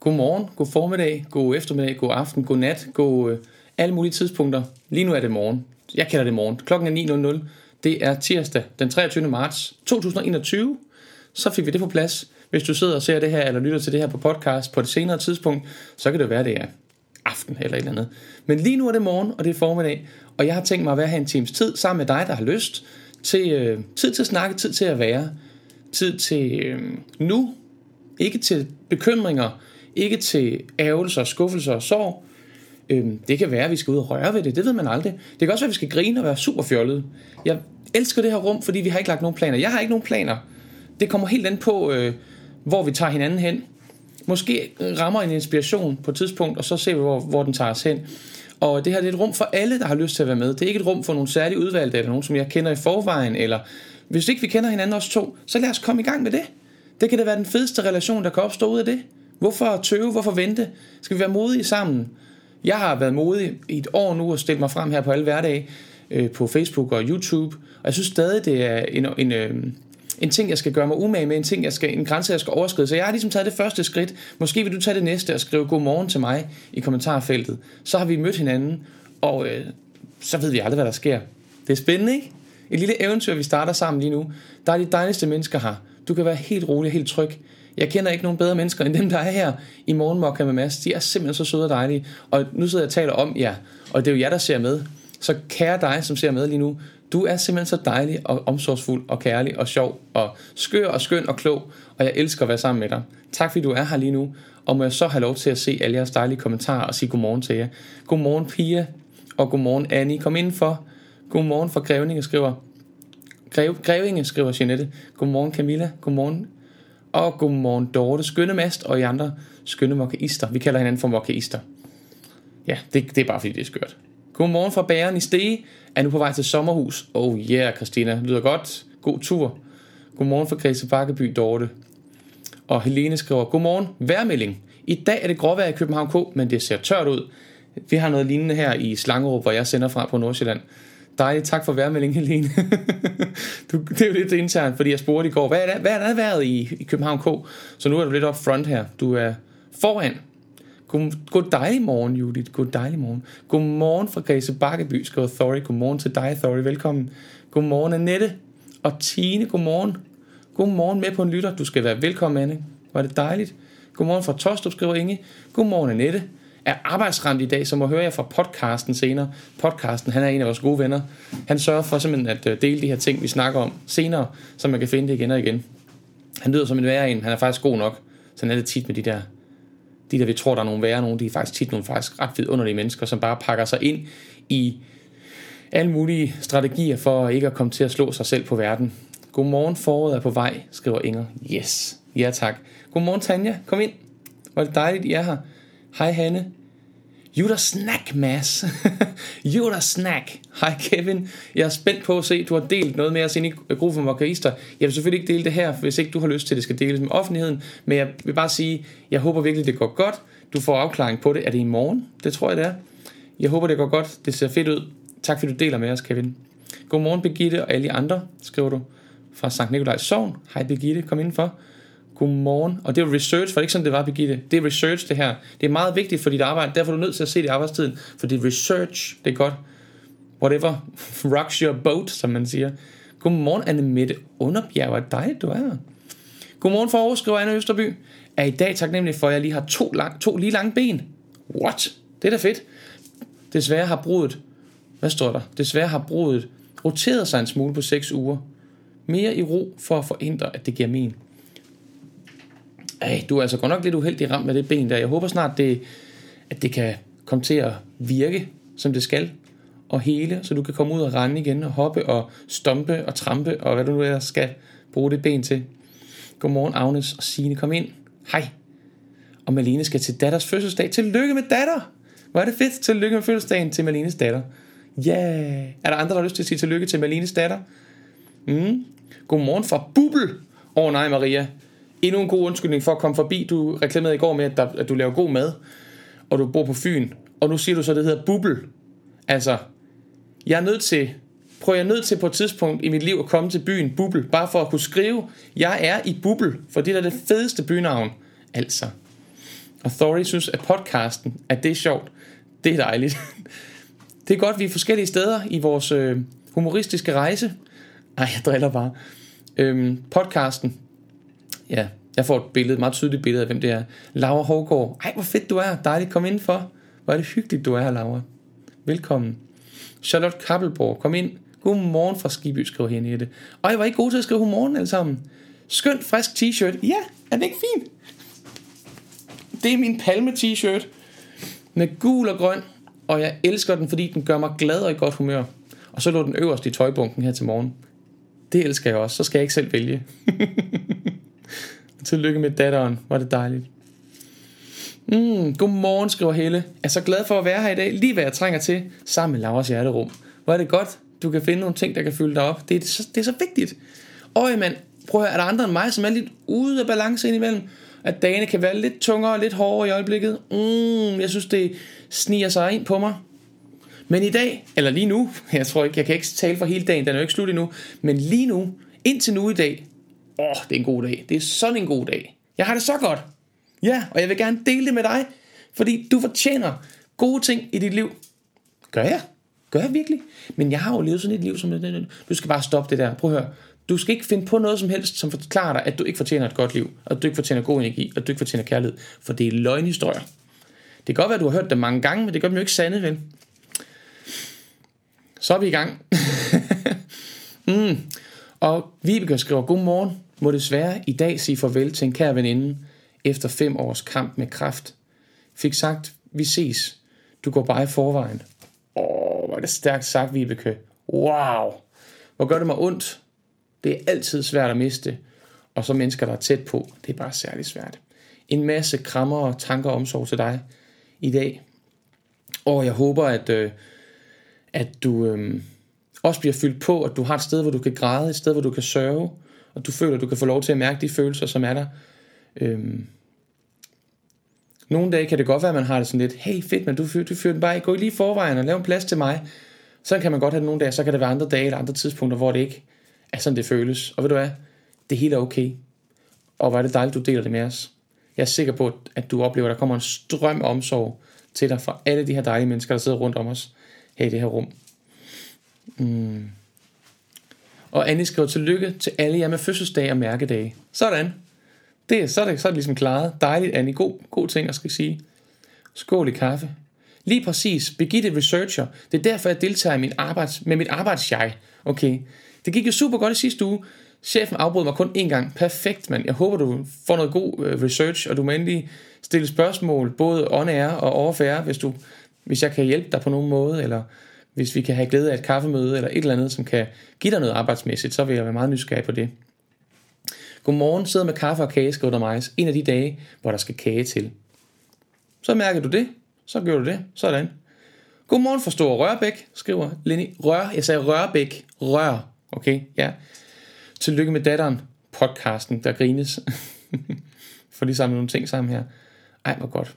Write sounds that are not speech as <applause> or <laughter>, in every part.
God morgen, god formiddag, god eftermiddag, god aften, god nat, god øh, alle mulige tidspunkter. Lige nu er det morgen. Jeg kalder det morgen. Klokken er 9.00. Det er tirsdag den 23. marts 2021. Så fik vi det på plads. Hvis du sidder og ser det her, eller lytter til det her på podcast på et senere tidspunkt, så kan det være, det er aften eller et eller andet. Men lige nu er det morgen, og det er formiddag, og jeg har tænkt mig at være her en times tid sammen med dig, der har lyst til øh, tid til at snakke, tid til at være, tid til øh, nu, ikke til bekymringer, ikke til ærgelser, skuffelser og sorg. Øhm, det kan være, at vi skal ud og røre ved det, det ved man aldrig. Det kan også være, at vi skal grine og være super fjollede. Jeg elsker det her rum, fordi vi har ikke lagt nogen planer. Jeg har ikke nogen planer. Det kommer helt an på, øh, hvor vi tager hinanden hen. Måske rammer en inspiration på et tidspunkt, og så ser vi, hvor, hvor den tager os hen. Og det her det er et rum for alle, der har lyst til at være med. Det er ikke et rum for nogle særlige udvalgte, eller nogen, som jeg kender i forvejen, eller hvis ikke vi kender hinanden os to, så lad os komme i gang med det. Det kan da være den fedeste relation, der kan opstå ud af det. Hvorfor tøve? Hvorfor vente? Skal vi være modige sammen? Jeg har været modig i et år nu og stillet mig frem her på alle hverdage øh, på Facebook og YouTube. Og jeg synes stadig, det er en, en, øh, en ting, jeg skal gøre mig umage med, en, ting, jeg skal, en grænse, jeg skal overskride. Så jeg har ligesom taget det første skridt. Måske vil du tage det næste og skrive god morgen til mig i kommentarfeltet. Så har vi mødt hinanden, og øh, så ved vi aldrig, hvad der sker. Det er spændende, ikke? Et lille eventyr, vi starter sammen lige nu. Der er de dejligste mennesker her. Du kan være helt rolig og helt tryg. Jeg kender ikke nogen bedre mennesker end dem, der er her i Morgenmokka med Mads. De er simpelthen så søde og dejlige. Og nu sidder jeg og taler om jer, og det er jo jer, der ser med. Så kære dig, som ser med lige nu, du er simpelthen så dejlig og omsorgsfuld og kærlig og sjov og skør og skøn og klog, og jeg elsker at være sammen med dig. Tak fordi du er her lige nu, og må jeg så have lov til at se alle jeres dejlige kommentarer og sige godmorgen til jer. Godmorgen Pia, og godmorgen Annie. Kom indenfor. Godmorgen for Grevinge skriver. Grev, Grevinge skriver Jeanette. Godmorgen Camilla. Godmorgen og godmorgen Dorte, skønne mast, og I andre skønne mokkaister. Vi kalder hinanden for mokkaister. Ja, det, det er bare fordi, det er skørt. Godmorgen fra bæren i Stege. Er nu på vej til sommerhus. Oh yeah, Christina. Lyder godt. God tur. Godmorgen fra Græse Bakkeby, Dorte. Og Helene skriver, godmorgen, værmelding. I dag er det gråvejr i København K, men det ser tørt ud. Vi har noget lignende her i Slangerup, hvor jeg sender fra på Nordsjælland. Dejligt, tak for værmelding, Helene. <laughs> du, det er jo lidt internt, fordi jeg spurgte i går, hvad er der, hvad er der været i, i København K? Så nu er du lidt op front her. Du er foran. God, god dejlig morgen, Judith. God dejlig morgen. God morgen fra Græse Bakkeby, skriver Thorry. God morgen til dig, Thorry. Velkommen. God morgen, Annette. Og Tine, god morgen. God morgen med på en lytter. Du skal være velkommen, Anne. Var det dejligt. God morgen fra Tostrup, skriver Inge. God morgen, Annette er arbejdsramt i dag, så må høre jer fra podcasten senere. Podcasten, han er en af vores gode venner. Han sørger for simpelthen at øh, dele de her ting, vi snakker om senere, så man kan finde det igen og igen. Han lyder som en værre en, han er faktisk god nok. Sådan er det tit med de der, de der vi tror, der er nogle værre nogen, de er faktisk tit nogle faktisk ret vidunderlige mennesker, som bare pakker sig ind i alle mulige strategier for ikke at komme til at slå sig selv på verden. Godmorgen, foråret er på vej, skriver Inger. Yes, ja tak. Godmorgen Tanja, kom ind. Var det dejligt, I er her. Hej Hanne. You snack, Mads. <laughs> you snack. Hej Kevin. Jeg er spændt på at se, du har delt noget med os ind i gruppen Vokalister. Jeg vil selvfølgelig ikke dele det her, hvis ikke du har lyst til, at det skal deles med offentligheden. Men jeg vil bare sige, jeg håber virkelig, det går godt. Du får afklaring på det. Er det i morgen? Det tror jeg, det er. Jeg håber, det går godt. Det ser fedt ud. Tak fordi du deler med os, Kevin. Godmorgen, Birgitte og alle andre, skriver du fra Sankt Nikolajs Sogn. Hej Birgitte, kom indenfor. Godmorgen. Og det er research, for det ikke sådan, det var, Birgitte. Det er research, det her. Det er meget vigtigt for dit arbejde. Derfor er du nødt til at se det i arbejdstiden. For det er research. Det er godt. Whatever <laughs> rocks your boat, som man siger. Godmorgen, Anne Mette Underbjerg. Hvor dejligt, du er. Godmorgen for Aarhus, skriver Anne Østerby. Er i dag taknemmelig for, at jeg lige har to, lang, to lige lange ben. What? Det er da fedt. Desværre har brudet, hvad står der? Desværre har brudet roteret sig en smule på 6 uger. Mere i ro for at forhindre, at det giver men. Ej, du er altså godt nok lidt uheldig ramt med det ben der. Jeg håber snart, det, at det kan komme til at virke, som det skal, og hele, så du kan komme ud og rende igen, og hoppe og stompe og trampe, og hvad du nu ellers skal bruge det ben til. Godmorgen, Agnes og Signe. Kom ind. Hej. Og Malene skal til datters fødselsdag. Tillykke med datter! Hvor er det fedt. Tillykke med fødselsdagen til Malenes datter. Ja. Yeah. Er der andre, der har lyst til at sige tillykke til Malenes datter? Mm. Godmorgen fra Bubel. Åh oh, nej, Maria endnu en god undskyldning for at komme forbi. Du reklamerede i går med, at, der, at du laver god mad, og du bor på Fyn. Og nu siger du så, at det hedder bubbel. Altså, jeg er nødt til, prøv jeg er nødt til på et tidspunkt i mit liv at komme til byen Bubbel, bare for at kunne skrive, jeg er i Bubbel, for det er det fedeste bynavn. Altså. Og Thorry synes, at podcasten, at det er sjovt. Det er dejligt. <laughs> Det er godt, vi er forskellige steder i vores øh, humoristiske rejse. Nej, jeg driller bare. Øhm, podcasten. Ja, jeg får et billede, et meget tydeligt billede af, hvem det er. Laura Hågaard. Ej, hvor fedt du er. Dejligt, kom indenfor. Hvor er det hyggeligt, du er her, Laura. Velkommen. Charlotte Kappelborg, kom ind. Godmorgen fra Skiby, skriver Henriette. Og jeg var ikke god til at skrive godmorgen alle sammen. Skønt, frisk t-shirt. Ja, er det ikke fint? Det er min palme t-shirt. Med gul og grøn. Og jeg elsker den, fordi den gør mig glad og i godt humør. Og så lå den øverst i tøjbunken her til morgen. Det elsker jeg også. Så skal jeg ikke selv vælge. <laughs> Tillykke med datteren. Var det dejligt. Mm, godmorgen, skriver Helle. Er så glad for at være her i dag. Lige hvad jeg trænger til. Sammen med Lauras hjerterum. Hvor er det godt, du kan finde nogle ting, der kan fylde dig op. Det er så, det er så vigtigt. Og mand, prøv at høre, er der andre end mig, som er lidt ude af balance indimellem? At dagene kan være lidt tungere og lidt hårdere i øjeblikket. Mm, jeg synes, det sniger sig ind på mig. Men i dag, eller lige nu, <laughs> jeg tror ikke, jeg kan ikke tale for hele dagen, den er jo ikke slut endnu, men lige nu, indtil nu i dag, åh, det er en god dag. Det er sådan en god dag. Jeg har det så godt. Ja, og jeg vil gerne dele det med dig, fordi du fortjener gode ting i dit liv. Gør jeg? Gør jeg virkelig? Men jeg har jo levet sådan et liv som. Du skal bare stoppe det der. Prøv at høre. Du skal ikke finde på noget som helst, som forklarer dig, at du ikke fortjener et godt liv, at du ikke fortjener god energi, at du ikke fortjener kærlighed. For det er løgnhistorier. Det kan godt være, at du har hørt det mange gange, men det gør dem jo ikke sande, vel? Så er vi i gang. <laughs> mm. Og Vibeke skriver, godmorgen. Må desværre i dag sige farvel til en kær veninde efter fem års kamp med kraft. Fik sagt, vi ses. Du går bare i forvejen. Åh, hvor er det stærkt sagt, Vibeke. Wow. Hvor gør det mig ondt. Det er altid svært at miste. Og så mennesker, der er tæt på, det er bare særligt svært. En masse krammer og tanker og omsorg til dig i dag. Og jeg håber, at, øh, at du øh, også bliver fyldt på, at du har et sted, hvor du kan græde, et sted, hvor du kan sørge, og du føler, at du kan få lov til at mærke de følelser, som er der. Øhm. nogle dage kan det godt være, at man har det sådan lidt, hey fedt, men du, du fyrer den bare i, gå lige i forvejen og lav en plads til mig. Så kan man godt have det nogle dage, så kan det være andre dage eller andre tidspunkter, hvor det ikke er sådan, det føles. Og ved du hvad, det hele er okay. Og hvor er det dejligt, du deler det med os. Jeg er sikker på, at du oplever, at der kommer en strøm af omsorg til dig fra alle de her dejlige mennesker, der sidder rundt om os her i det her rum. Mm. Og Annie skriver tillykke til alle jer med fødselsdag og mærkedage. Sådan. Det, så, er det, så er det ligesom klaret. Dejligt, Annie. God, god ting at skal sige. Skål i kaffe. Lige præcis. Begitte Researcher. Det er derfor, jeg deltager i min arbejds, med mit arbejdsjeg. Okay. Det gik jo super godt i sidste uge. Chefen afbrød mig kun én gang. Perfekt, mand. Jeg håber, du får noget god øh, research, og du må endelig stille spørgsmål, både on air og off air, hvis, du, hvis jeg kan hjælpe dig på nogen måde, eller hvis vi kan have glæde af et kaffemøde, eller et eller andet, som kan give dig noget arbejdsmæssigt, så vil jeg være meget nysgerrig på det. Godmorgen, sidder med kaffe og kage, skriver der mig. En af de dage, hvor der skal kage til. Så mærker du det, så gør du det, sådan. Godmorgen for Stor Rørbæk, skriver Lenny. Rør, jeg sagde Rørbæk, rør, okay, ja. Tillykke med datteren, podcasten, der grines. <laughs> For lige samle nogle ting sammen her. Ej, hvor godt.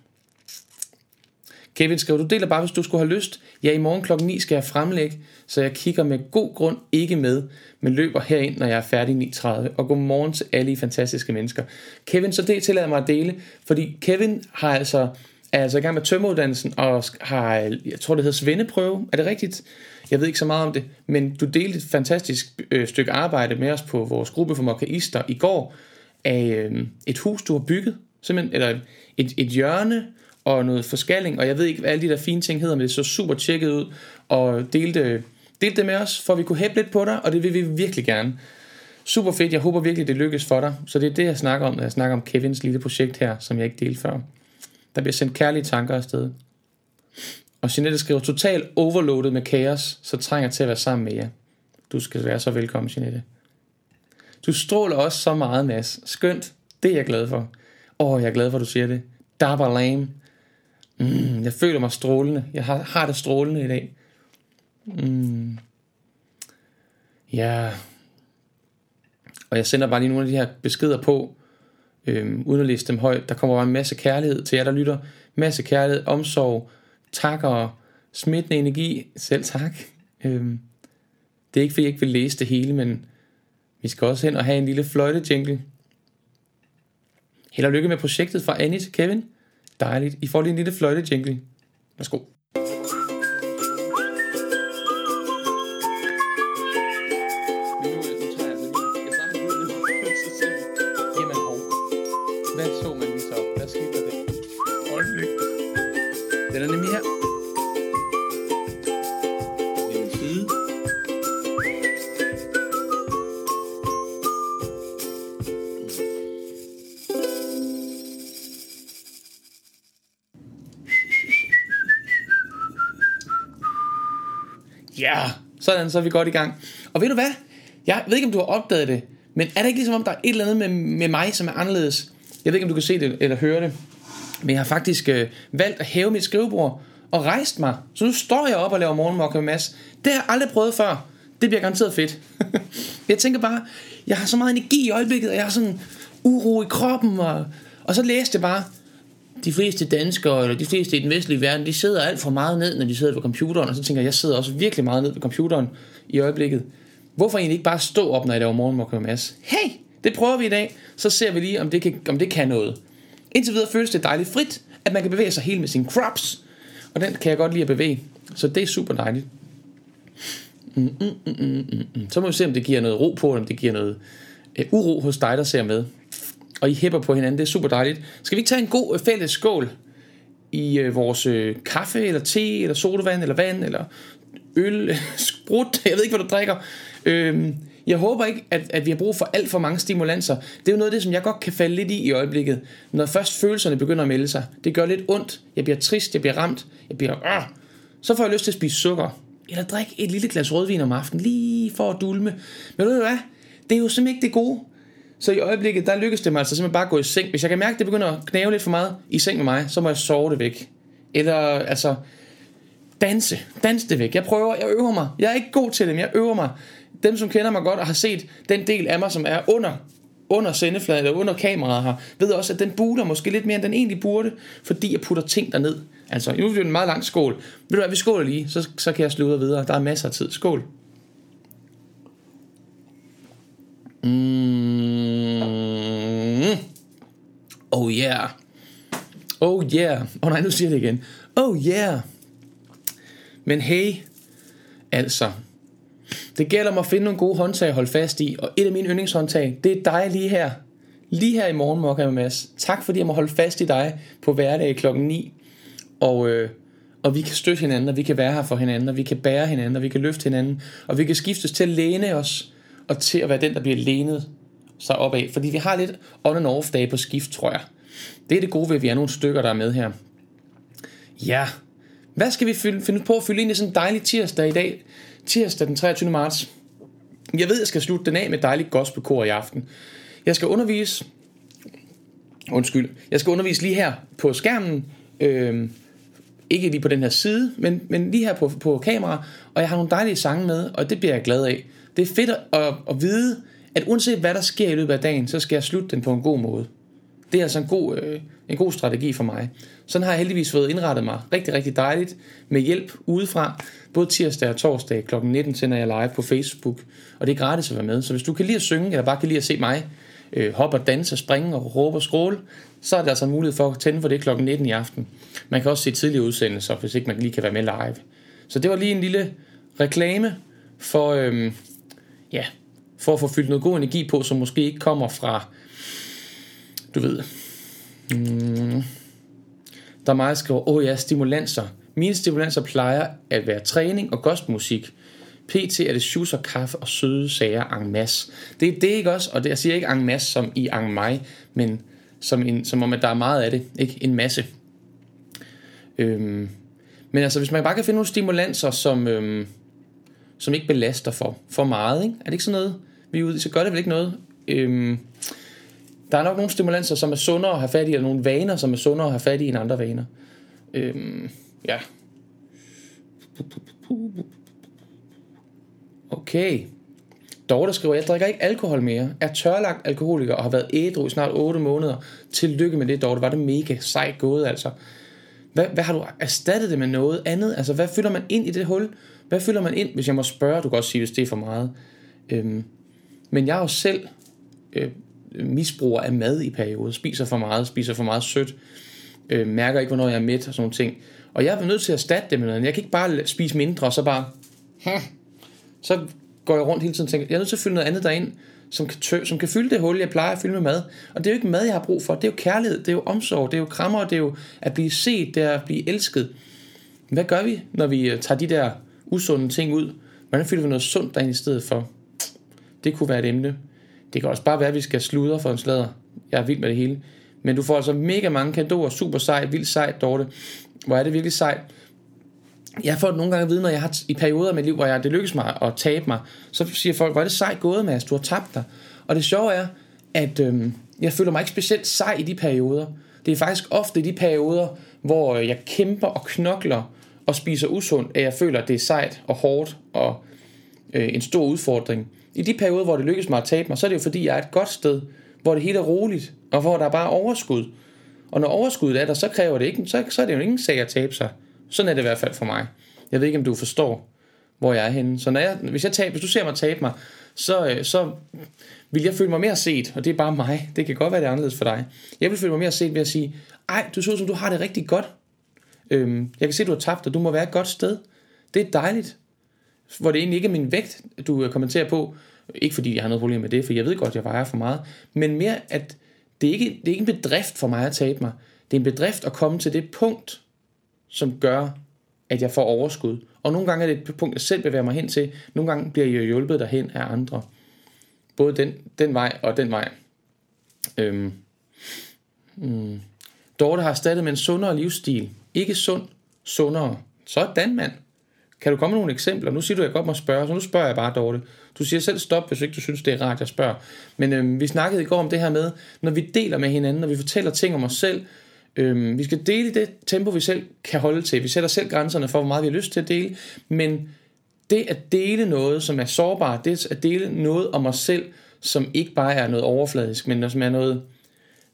Kevin skrev, du deler bare, hvis du skulle have lyst. Ja, i morgen klokken 9 skal jeg fremlægge, så jeg kigger med god grund ikke med, men løber herind, når jeg er færdig 9.30. Og god morgen til alle I fantastiske mennesker. Kevin, så det tillader mig at dele, fordi Kevin har altså, er altså i gang med tømmeuddannelsen, og har, jeg tror det hedder svendeprøve, er det rigtigt? Jeg ved ikke så meget om det, men du delte et fantastisk øh, stykke arbejde med os på vores gruppe for mokkaister i går, af øh, et hus, du har bygget, simpelthen, eller et, et hjørne, og noget forskalling, og jeg ved ikke, hvad alle de der fine ting hedder, men det så super tjekket ud, og delte, delte det med os, for vi kunne hæppe lidt på dig, og det vil vi virkelig gerne. Super fedt, jeg håber virkelig, det lykkes for dig. Så det er det, jeg snakker om, når jeg snakker om Kevins lille projekt her, som jeg ikke delte før. Der bliver sendt kærlige tanker afsted. Og Jeanette skriver, totalt overloadet med kaos, så trænger til at være sammen med jer. Du skal være så velkommen, Jeanette. Du stråler også så meget, Mads. Skønt. Det er jeg glad for. Åh, oh, jeg er glad for, at du siger det. Dabber lame. Mm, jeg føler mig strålende. Jeg har, har det strålende i dag. Mm. Ja. Og jeg sender bare lige nogle af de her beskeder på, øhm, uden at læse dem højt. Der kommer bare en masse kærlighed til jer, der lytter. Masse kærlighed, omsorg, tak og smittende energi. Selv tak. Øhm, det er ikke, fordi jeg ikke vil læse det hele, men vi skal også hen og have en lille fløjte jingle. Held og lykke med projektet fra Annie til Kevin. Dejligt. I får lige en lille fløjte jingle. Værsgo. Så er vi godt i gang. Og ved du hvad? Jeg ved ikke, om du har opdaget det, men er det ikke ligesom om, der er et eller andet med, med mig, som er anderledes? Jeg ved ikke, om du kan se det eller høre det, men jeg har faktisk øh, valgt at hæve mit skrivebord og rejst mig. Så nu står jeg op og laver morgenmokke med Mads. Det har jeg aldrig prøvet før. Det bliver garanteret fedt. <laughs> jeg tænker bare, jeg har så meget energi i øjeblikket, og jeg har sådan uro i kroppen, og, og så læste jeg bare, de fleste danskere, eller de fleste i den vestlige verden, de sidder alt for meget ned, når de sidder ved computeren, og så tænker jeg, jeg sidder også virkelig meget ned ved computeren i øjeblikket. Hvorfor egentlig ikke bare stå op, når jeg laver morgenmok med Mads? Hey, det prøver vi i dag, så ser vi lige, om det kan, om det kan noget. Indtil videre føles det dejligt frit, at man kan bevæge sig helt med sine crops, og den kan jeg godt lide at bevæge, så det er super dejligt. Mm, mm, mm, mm, mm. mm. Så må vi se, om det giver noget ro på, eller om det giver noget øh, uro hos dig, der ser med. Og I hæpper på hinanden, det er super dejligt. Skal vi ikke tage en god øh, fælles skål i øh, vores øh, kaffe, eller te, eller sodavand, eller vand, eller øl, <laughs> sprut, jeg ved ikke, hvad du drikker. Øhm, jeg håber ikke, at, at vi har brug for alt for mange stimulanser. Det er jo noget af det, som jeg godt kan falde lidt i i øjeblikket. Når først følelserne begynder at melde sig. Det gør lidt ondt. Jeg bliver trist, jeg bliver ramt. Jeg bliver... Øh, så får jeg lyst til at spise sukker. Eller drikke et lille glas rødvin om aftenen, lige for at dulme. Men ved du hvad? Det er jo simpelthen ikke det gode. Så i øjeblikket, der lykkes det mig altså simpelthen bare at gå i seng. Hvis jeg kan mærke, at det begynder at knæve lidt for meget i seng med mig, så må jeg sove det væk. Eller altså, danse. Danse det væk. Jeg prøver, jeg øver mig. Jeg er ikke god til det, men jeg øver mig. Dem, som kender mig godt og har set den del af mig, som er under under sendefladen eller under kameraet her, ved også, at den buler måske lidt mere, end den egentlig burde, fordi jeg putter ting derned. Altså, nu er det en meget lang skål. Ved du hvad, vi skåler lige, så, så kan jeg slutte videre. Der er masser af tid. Skål. Mm. Oh yeah. Oh yeah. Åh oh, nej, nu siger jeg det igen. Oh yeah. Men hey, altså, det gælder om at finde nogle gode håndtag at holde fast i, og et af mine yndlingshåndtag, det er dig lige her. Lige her i morgen, Mokka med Mads. Tak fordi jeg må holde fast i dig på hverdag klokken 9. Og, øh, og vi kan støtte hinanden, og vi kan være her for hinanden, og vi kan bære hinanden, og vi kan løfte hinanden, og vi kan skiftes til at læne os, og til at være den, der bliver lænet sig af, Fordi vi har lidt on and off dage på skift, tror jeg. Det er det gode ved, at vi er nogle stykker, der er med her. Ja, hvad skal vi finde på at fylde ind i sådan en dejlig tirsdag i dag? Tirsdag den 23. marts. Jeg ved, jeg skal slutte den af med dejligt gospelkor i aften. Jeg skal undervise... Undskyld. Jeg skal undervise lige her på skærmen. Øhm, ikke lige på den her side, men, men lige her på, på kamera. Og jeg har nogle dejlige sange med, og det bliver jeg glad af. Det er fedt at, at vide, at uanset hvad der sker i løbet af dagen, så skal jeg slutte den på en god måde. Det er altså en god, øh, en god strategi for mig. Sådan har jeg heldigvis fået indrettet mig rigtig, rigtig dejligt med hjælp udefra. Både tirsdag og torsdag kl. 19 sender jeg live på Facebook, og det er gratis at være med. Så hvis du kan lide at synge, eller bare kan lide at se mig øh, hoppe og danse, springe og råbe og skråle, så er der altså en mulighed for at tænde for det kl. 19 i aften. Man kan også se tidlige udsendelser, hvis ikke man lige kan være med live. Så det var lige en lille reklame for, øh, ja, for at få fyldt noget god energi på, som måske ikke kommer fra du ved, mm, der er meget, der skriver, åh oh ja, stimulanser. Mine stimulanser plejer at være træning og gospelmusik. PT er det shoes og kaffe og søde sager en masse. Det er det ikke også, og det, jeg siger ikke en masse som i en mig, men som, en, som om, at der er meget af det, ikke en masse. Øhm, men altså, hvis man bare kan finde nogle stimulanser, som, øhm, som ikke belaster for, for meget, ikke? er det ikke sådan noget, vi er ude så gør det vel ikke noget. Øhm, der er nok nogle stimulanser, som er sundere at have fat i, eller nogle vaner, som er sundere at have fat i end andre vaner. Øhm, ja. Okay. Dorte skriver, jeg drikker ikke alkohol mere, er tørlagt alkoholiker og har været ædru i snart 8 måneder. Tillykke med det, Dorte. Var det mega sejt gået, altså. Hvad, hvad har du erstattet det med noget andet? Altså, hvad fylder man ind i det hul? Hvad fylder man ind, hvis jeg må spørge? Du kan også sige, hvis det er for meget. Øhm, men jeg er jo selv øh, misbruger af mad i perioder, spiser for meget, spiser for meget sødt. øh, mærker ikke, hvornår jeg er mæt og sådan nogle ting. Og jeg er nødt til at erstatte det med noget. Jeg kan ikke bare spise mindre, og så bare... Hm, så går jeg rundt hele tiden og tænker, jeg er nødt til at fylde noget andet derind, som kan, tø, som kan fylde det hul, jeg plejer at fylde med mad. Og det er jo ikke mad, jeg har brug for. Det er jo kærlighed, det er jo omsorg, det er jo krammer, det er jo at blive set, det er at blive elsket. Hvad gør vi, når vi øh, tager de der usunde ting ud? Hvordan fylder vi noget sundt derind i stedet for? Det kunne være et emne. Det kan også bare være, at vi skal sludre for en slader. Jeg er vild med det hele. Men du får altså mega mange kadoer, super sejt, vildt sejt, Dorte. Hvor er det virkelig sejt. Jeg får nogle gange at vide, når jeg har i perioder af mit liv, hvor jeg, det lykkes mig at tabe mig, så siger folk, hvor er det sejt gået, Mads, du har tabt dig. Og det sjove er, at øhm, jeg føler mig ikke specielt sej i de perioder. Det er faktisk ofte i de perioder, hvor øh, jeg kæmper og knokler og spiser usundt, at jeg føler, at det er sejt og hårdt og øh, en stor udfordring. I de perioder, hvor det lykkes mig at tabe mig, så er det jo fordi, jeg er et godt sted, hvor det hele er roligt, og hvor der er bare overskud. Og når overskuddet er der, så kræver det ikke, så, så er det jo ingen sag at tabe sig. Sådan er det i hvert fald for mig. Jeg ved ikke, om du forstår, hvor jeg er henne. Så når jeg, hvis, jeg taber, hvis du ser mig tabe mig, så, øh, så vil jeg føle mig mere set, og det er bare mig. Det kan godt være, det er anderledes for dig. Jeg vil føle mig mere set ved at sige, ej, du ser ud som, du har det rigtig godt. Øhm, jeg kan se, du har tabt, og du må være et godt sted. Det er dejligt. Hvor det egentlig ikke er min vægt, du øh, kommenterer på. Ikke fordi jeg har noget problem med det, for jeg ved godt, jeg vejer for meget. Men mere, at det er ikke det er ikke en bedrift for mig at tabe mig. Det er en bedrift at komme til det punkt, som gør, at jeg får overskud. Og nogle gange er det et punkt, jeg selv bevæger mig hen til. Nogle gange bliver jeg hjulpet derhen af andre. Både den, den vej og den vej. Øhm. Mm. Dorte har erstattet med en sundere livsstil. Ikke sund, sundere. Sådan, mand. Kan du komme med nogle eksempler? Nu siger du, at jeg godt må spørge, så nu spørger jeg bare, Dorte. Du siger selv stop, hvis ikke du synes, det er rart, jeg spørger. Men øhm, vi snakkede i går om det her med, når vi deler med hinanden, når vi fortæller ting om os selv, øhm, vi skal dele i det tempo, vi selv kan holde til. Vi sætter selv grænserne for, hvor meget vi har lyst til at dele, men det at dele noget, som er sårbart, det at dele noget om os selv, som ikke bare er noget overfladisk, men som er noget,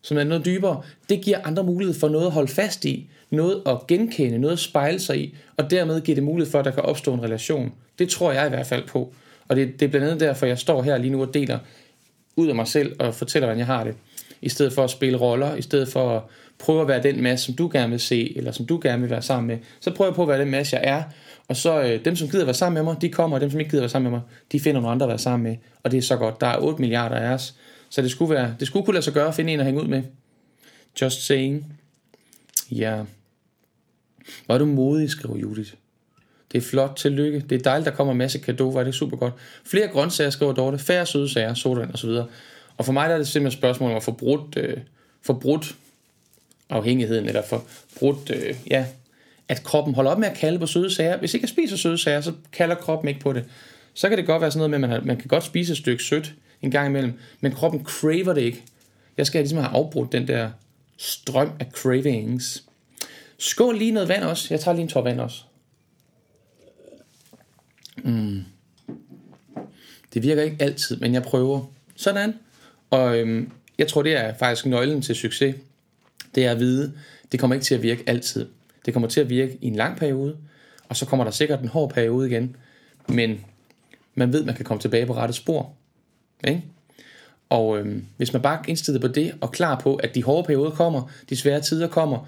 som er noget dybere, det giver andre mulighed for noget at holde fast i, noget at genkende, noget at spejle sig i, og dermed give det mulighed for, at der kan opstå en relation. Det tror jeg i hvert fald på. Og det, det er blandt andet derfor, jeg står her lige nu og deler ud af mig selv og fortæller, hvordan jeg har det. I stedet for at spille roller, i stedet for at prøve at være den masse, som du gerne vil se, eller som du gerne vil være sammen med, så prøver jeg på at være den masse, jeg er. Og så øh, dem, som gider være sammen med mig, de kommer, og dem, som ikke gider være sammen med mig, de finder nogle andre at være sammen med. Og det er så godt. Der er 8 milliarder af os. Så det skulle, være, det skulle kunne lade sig gøre at finde en at hænge ud med. Just saying. Ja. Hvor er du modig, skriver Judith. Det er flot, tillykke. Det er dejligt, der kommer en masse var det er super godt. Flere grøntsager, skriver Dorte. Færre søde sager, sodavand osv. Og for mig der er det simpelthen et spørgsmål om at få brudt, øh, få brudt afhængigheden, eller få brudt, øh, ja, at kroppen holder op med at kalde på søde sager. Hvis ikke jeg spiser søde sager, så kalder kroppen ikke på det. Så kan det godt være sådan noget med, at man, har, man kan godt spise et stykke sødt en gang imellem, men kroppen craver det ikke. Jeg skal ligesom have afbrudt den der strøm af cravings. Skål lige noget vand også. Jeg tager lige en tår vand også. Mm. Det virker ikke altid, men jeg prøver. Sådan. Og øhm, jeg tror, det er faktisk nøglen til succes. Det er at vide, det kommer ikke til at virke altid. Det kommer til at virke i en lang periode, og så kommer der sikkert en hård periode igen. Men man ved, man kan komme tilbage på rette spor. Ikke? Og øhm, hvis man bare er indstillet på det, og klar på, at de hårde perioder kommer, de svære tider kommer,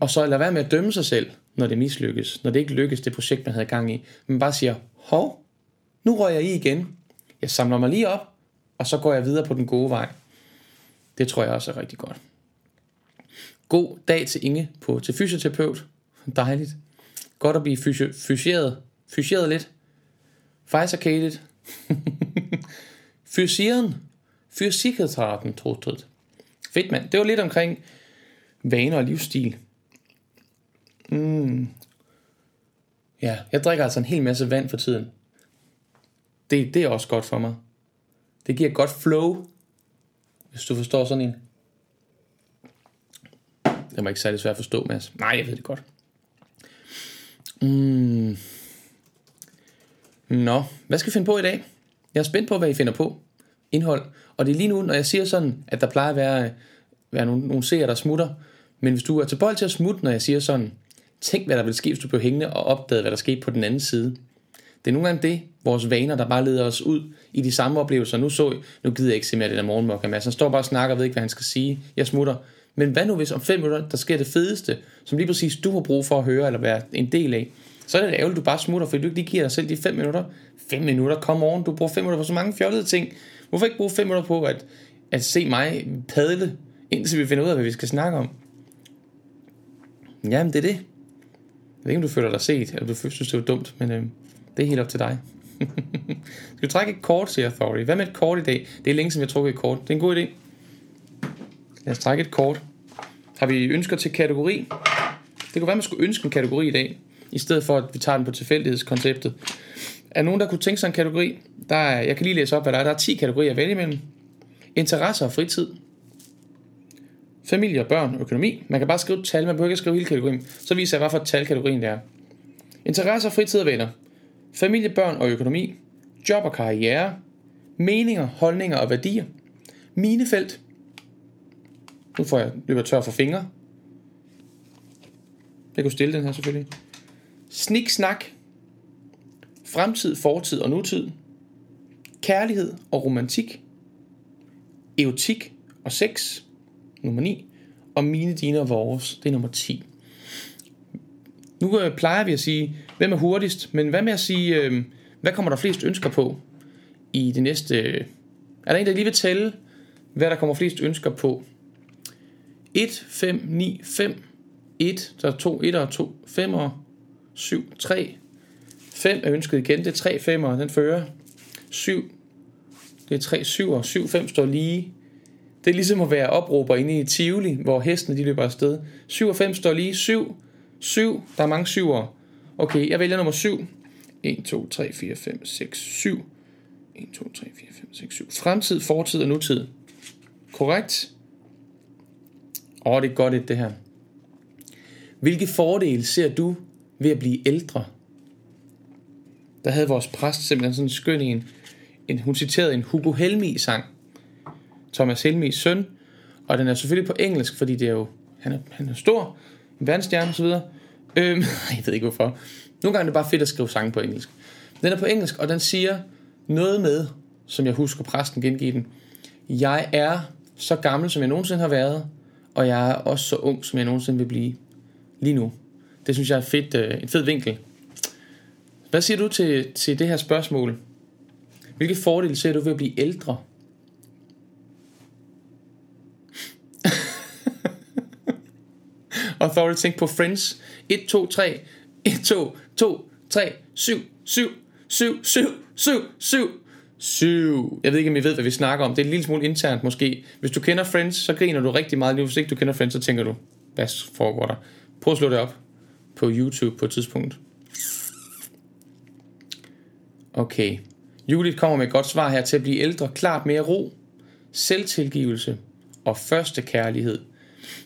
og så lade være med at dømme sig selv, når det mislykkes, når det ikke lykkes, det projekt, man havde gang i. Men bare siger, hov, nu rører jeg i igen. Jeg samler mig lige op, og så går jeg videre på den gode vej. Det tror jeg også er rigtig godt. God dag til Inge på, til fysioterapeut. Dejligt. Godt at blive fysieret. Fysieret lidt. Fejserkatet. <laughs> Fysieren. Fysikkertraten, trodt. Fedt mand. Det var lidt omkring vaner og livsstil. Mm. Ja, jeg drikker altså en hel masse vand for tiden. Det, det er også godt for mig. Det giver godt flow, hvis du forstår sådan en. Det var ikke særlig svært at forstå, Mads. Nej, jeg ved det godt. Mm. Nå, hvad skal vi finde på i dag? Jeg er spændt på, hvad I finder på. Indhold. Og det er lige nu, når jeg siger sådan, at der plejer at være, være nogle, nogle seere, der smutter. Men hvis du er tilbøjelig til at smutte, når jeg siger sådan, tænk hvad der ville ske, hvis du blev hængende og opdagede, hvad der skete på den anden side. Det er nogle gange det, vores vaner, der bare leder os ud i de samme oplevelser. Nu så nu gider jeg ikke se mere det der morgenmok. Mads. han står bare og snakker ved ikke, hvad han skal sige. Jeg smutter. Men hvad nu hvis om 5 minutter, der sker det fedeste, som lige præcis du har brug for at høre eller være en del af, så er det ærgerligt, du bare smutter, fordi du ikke lige giver dig selv de 5 minutter. 5 minutter, kom on, du bruger 5 minutter på så mange fjollede ting. Hvorfor ikke bruge 5 minutter på at, at se mig padle, indtil vi finder ud af, hvad vi skal snakke om? Jamen, det er det. Jeg ved ikke, om du føler dig set, eller du synes, det var dumt, men øh, det er helt op til dig. <laughs> skal du trække et kort, siger Authority. Hvad med et kort i dag? Det er længe siden, jeg har trukket et kort. Det er en god idé. Lad os trække et kort. Har vi ønsker til kategori? Det kunne være, man skulle ønske en kategori i dag, i stedet for, at vi tager den på tilfældighedskonceptet. Er nogen, der kunne tænke sig en kategori? Der er, jeg kan lige læse op, hvad der er. Der er 10 kategorier at vælge imellem. Interesser og fritid. Familie og børn økonomi. Man kan bare skrive tal, man behøver ikke skrive hele kategorien. Så viser jeg, hvad for tal kategorien det er. Interesser, fritid og venner. Familie, børn og økonomi. Job og karriere. Meninger, holdninger og værdier. Minefelt. Nu får jeg løber tør for fingre. Jeg kunne stille den her selvfølgelig. Snik snak. Fremtid, fortid og nutid. Kærlighed og romantik. Eotik og sex. Nummer 9. Og mine, dine og vores. Det er nummer 10. Nu øh, plejer vi at sige, hvem er hurtigst, men hvad med at sige, øh, hvad kommer der flest ønsker på i det næste... Øh, er der en, der lige vil tælle, hvad der kommer flest ønsker på? 1, 5, 9, 5, 1, der er 2 1 og 2 5 og 7, 3, 5 er ønsket igen, det er 3 5 og den fører. 7, det er 3 7 og 7 5 står lige. Det er ligesom at være opråber inde i Tivoli, hvor hestene de løber afsted. 7 og 5 står lige. 7, 7, der er mange syvere. Okay, jeg vælger nummer 7. 1, 2, 3, 4, 5, 6, 7. 1, 2, 3, 4, 5, 6, 7. Fremtid, fortid og nutid. Korrekt? Åh, oh, det er godt et, det her. Hvilke fordele ser du ved at blive ældre? Der havde vores præst simpelthen sådan en skøn en. en hun citerede en Hugo Helmi sang. Thomas Helmis søn. Og den er selvfølgelig på engelsk, fordi det er jo, han er, han er stor, en verdensstjerne osv. Øhm, <laughs> jeg ved ikke hvorfor. Nogle gange er det bare fedt at skrive sange på engelsk. Den er på engelsk, og den siger noget med, som jeg husker præsten gengive den. Jeg er så gammel, som jeg nogensinde har været, og jeg er også så ung, som jeg nogensinde vil blive lige nu. Det synes jeg er fedt, øh, en fed vinkel. Hvad siger du til, til det her spørgsmål? Hvilke fordele ser du ved at blive ældre? Authority tænk på Friends. 1, 2, 3, 1, 2, 2, 3, 7, 7, 7, 7, 7, 7, 7. Jeg ved ikke, om I ved, hvad vi snakker om. Det er en lille smule internt måske. Hvis du kender Friends, så griner du rigtig meget. Hvis ikke du kender Friends, så tænker du, hvad foregår der? Prøv at slå det op på YouTube på et tidspunkt. Okay. Judith kommer med et godt svar her til at blive ældre. Klart mere ro, selvtilgivelse og første kærlighed.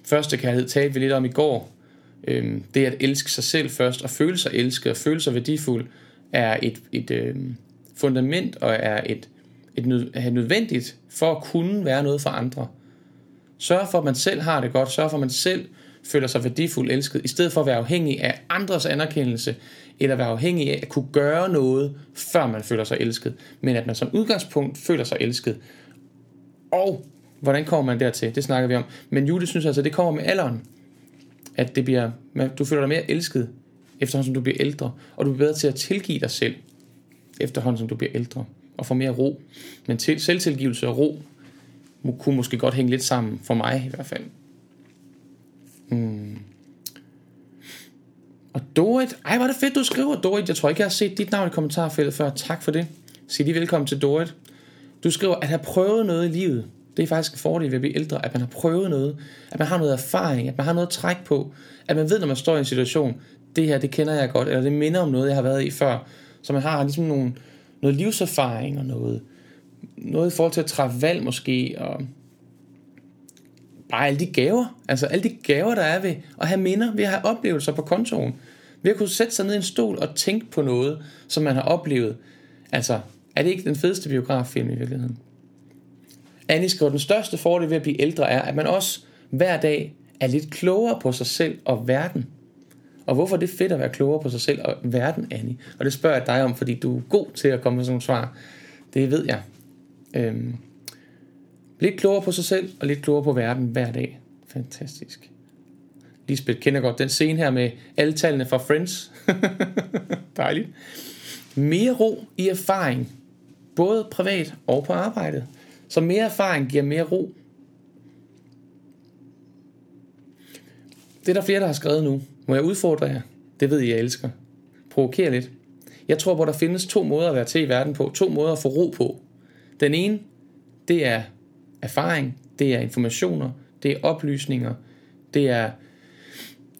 Første kærlighed talte vi lidt om i går. Øhm, det at elske sig selv først og føle sig elsket og føle sig værdifuld er et, et øhm, fundament og er et, et, nød, er nødvendigt for at kunne være noget for andre. Sørg for, at man selv har det godt. Sørg for, at man selv føler sig værdifuld elsket, i stedet for at være afhængig af andres anerkendelse, eller være afhængig af at kunne gøre noget, før man føler sig elsket, men at man som udgangspunkt føler sig elsket. Og hvordan kommer man dertil? Det snakker vi om. Men Julie synes altså, at det kommer med alderen. At det bliver, du føler dig mere elsket, efterhånden som du bliver ældre, og du bliver bedre til at tilgive dig selv, efterhånden som du bliver ældre, og får mere ro. Men til, selvtilgivelse og ro kunne måske godt hænge lidt sammen, for mig i hvert fald. Hmm. Og Dorit, ej hvor er det fedt du skriver Dorit, jeg tror ikke jeg har set dit navn i kommentarfeltet før, tak for det. Sig lige velkommen til Dorit. Du skriver, at have prøvet noget i livet, det er faktisk en fordel ved at blive ældre, at man har prøvet noget, at man har noget erfaring, at man har noget at trække på, at man ved, når man står i en situation, det her, det kender jeg godt, eller det minder om noget, jeg har været i før. Så man har ligesom nogle, noget livserfaring og noget, noget i forhold til at træffe valg måske, og bare alle de gaver, altså alle de gaver, der er ved at have minder, ved at have oplevelser på kontoen, ved at kunne sætte sig ned i en stol og tænke på noget, som man har oplevet. Altså, er det ikke den fedeste biograffilm i virkeligheden? Annie skriver, den største fordel ved at blive ældre er, at man også hver dag er lidt klogere på sig selv og verden. Og hvorfor er det fedt at være klogere på sig selv og verden, Annie? Og det spørger jeg dig om, fordi du er god til at komme med sådan nogle svar. Det ved jeg. Øhm, lidt klogere på sig selv og lidt klogere på verden hver dag. Fantastisk. Lisbeth kender godt den scene her med alle tallene fra Friends. <laughs> Dejligt. Mere ro i erfaring, både privat og på arbejdet. Så mere erfaring giver mere ro. Det er der flere, der har skrevet nu. Må jeg udfordre jer? Det ved I, jeg elsker. Provoker lidt. Jeg tror på, at der findes to måder at være til i verden på. To måder at få ro på. Den ene, det er erfaring, det er informationer, det er oplysninger, det er,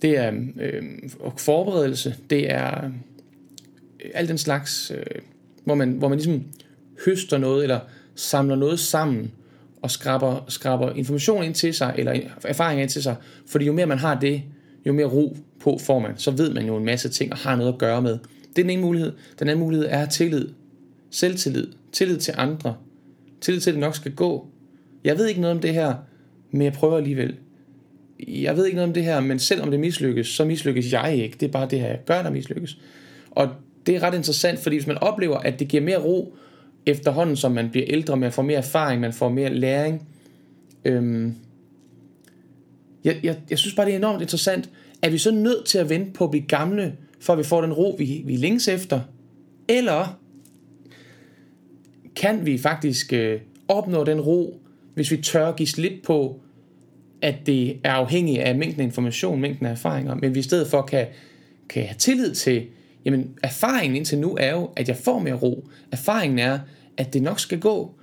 det er øh, forberedelse, det er øh, alt den slags, øh, hvor, man, hvor man ligesom høster noget, eller samler noget sammen, og skraber, skraber information ind til sig, eller erfaring ind til sig, fordi jo mere man har det, jo mere ro på får man, så ved man jo en masse ting, og har noget at gøre med. Det er den ene mulighed. Den anden mulighed er tillid. Selvtillid. Tillid til andre. Tillid til, at det nok skal gå. Jeg ved ikke noget om det her, men jeg prøver alligevel. Jeg ved ikke noget om det her, men selvom det mislykkes, så mislykkes jeg ikke. Det er bare det her, jeg gør, der mislykkes. Og det er ret interessant, fordi hvis man oplever, at det giver mere ro, efterhånden som man bliver ældre, man får mere erfaring, man får mere læring. Øhm, jeg, jeg, jeg synes bare, det er enormt interessant. Er vi så nødt til at vente på at blive gamle, for at vi får den ro, vi, vi længes efter? Eller kan vi faktisk øh, opnå den ro, hvis vi tør give slip på, at det er afhængigt af mængden af information, mængden af erfaringer, men vi i stedet for kan, kan have tillid til, jamen erfaringen indtil nu er jo, at jeg får mere ro. Erfaringen er, at det nok skal gå.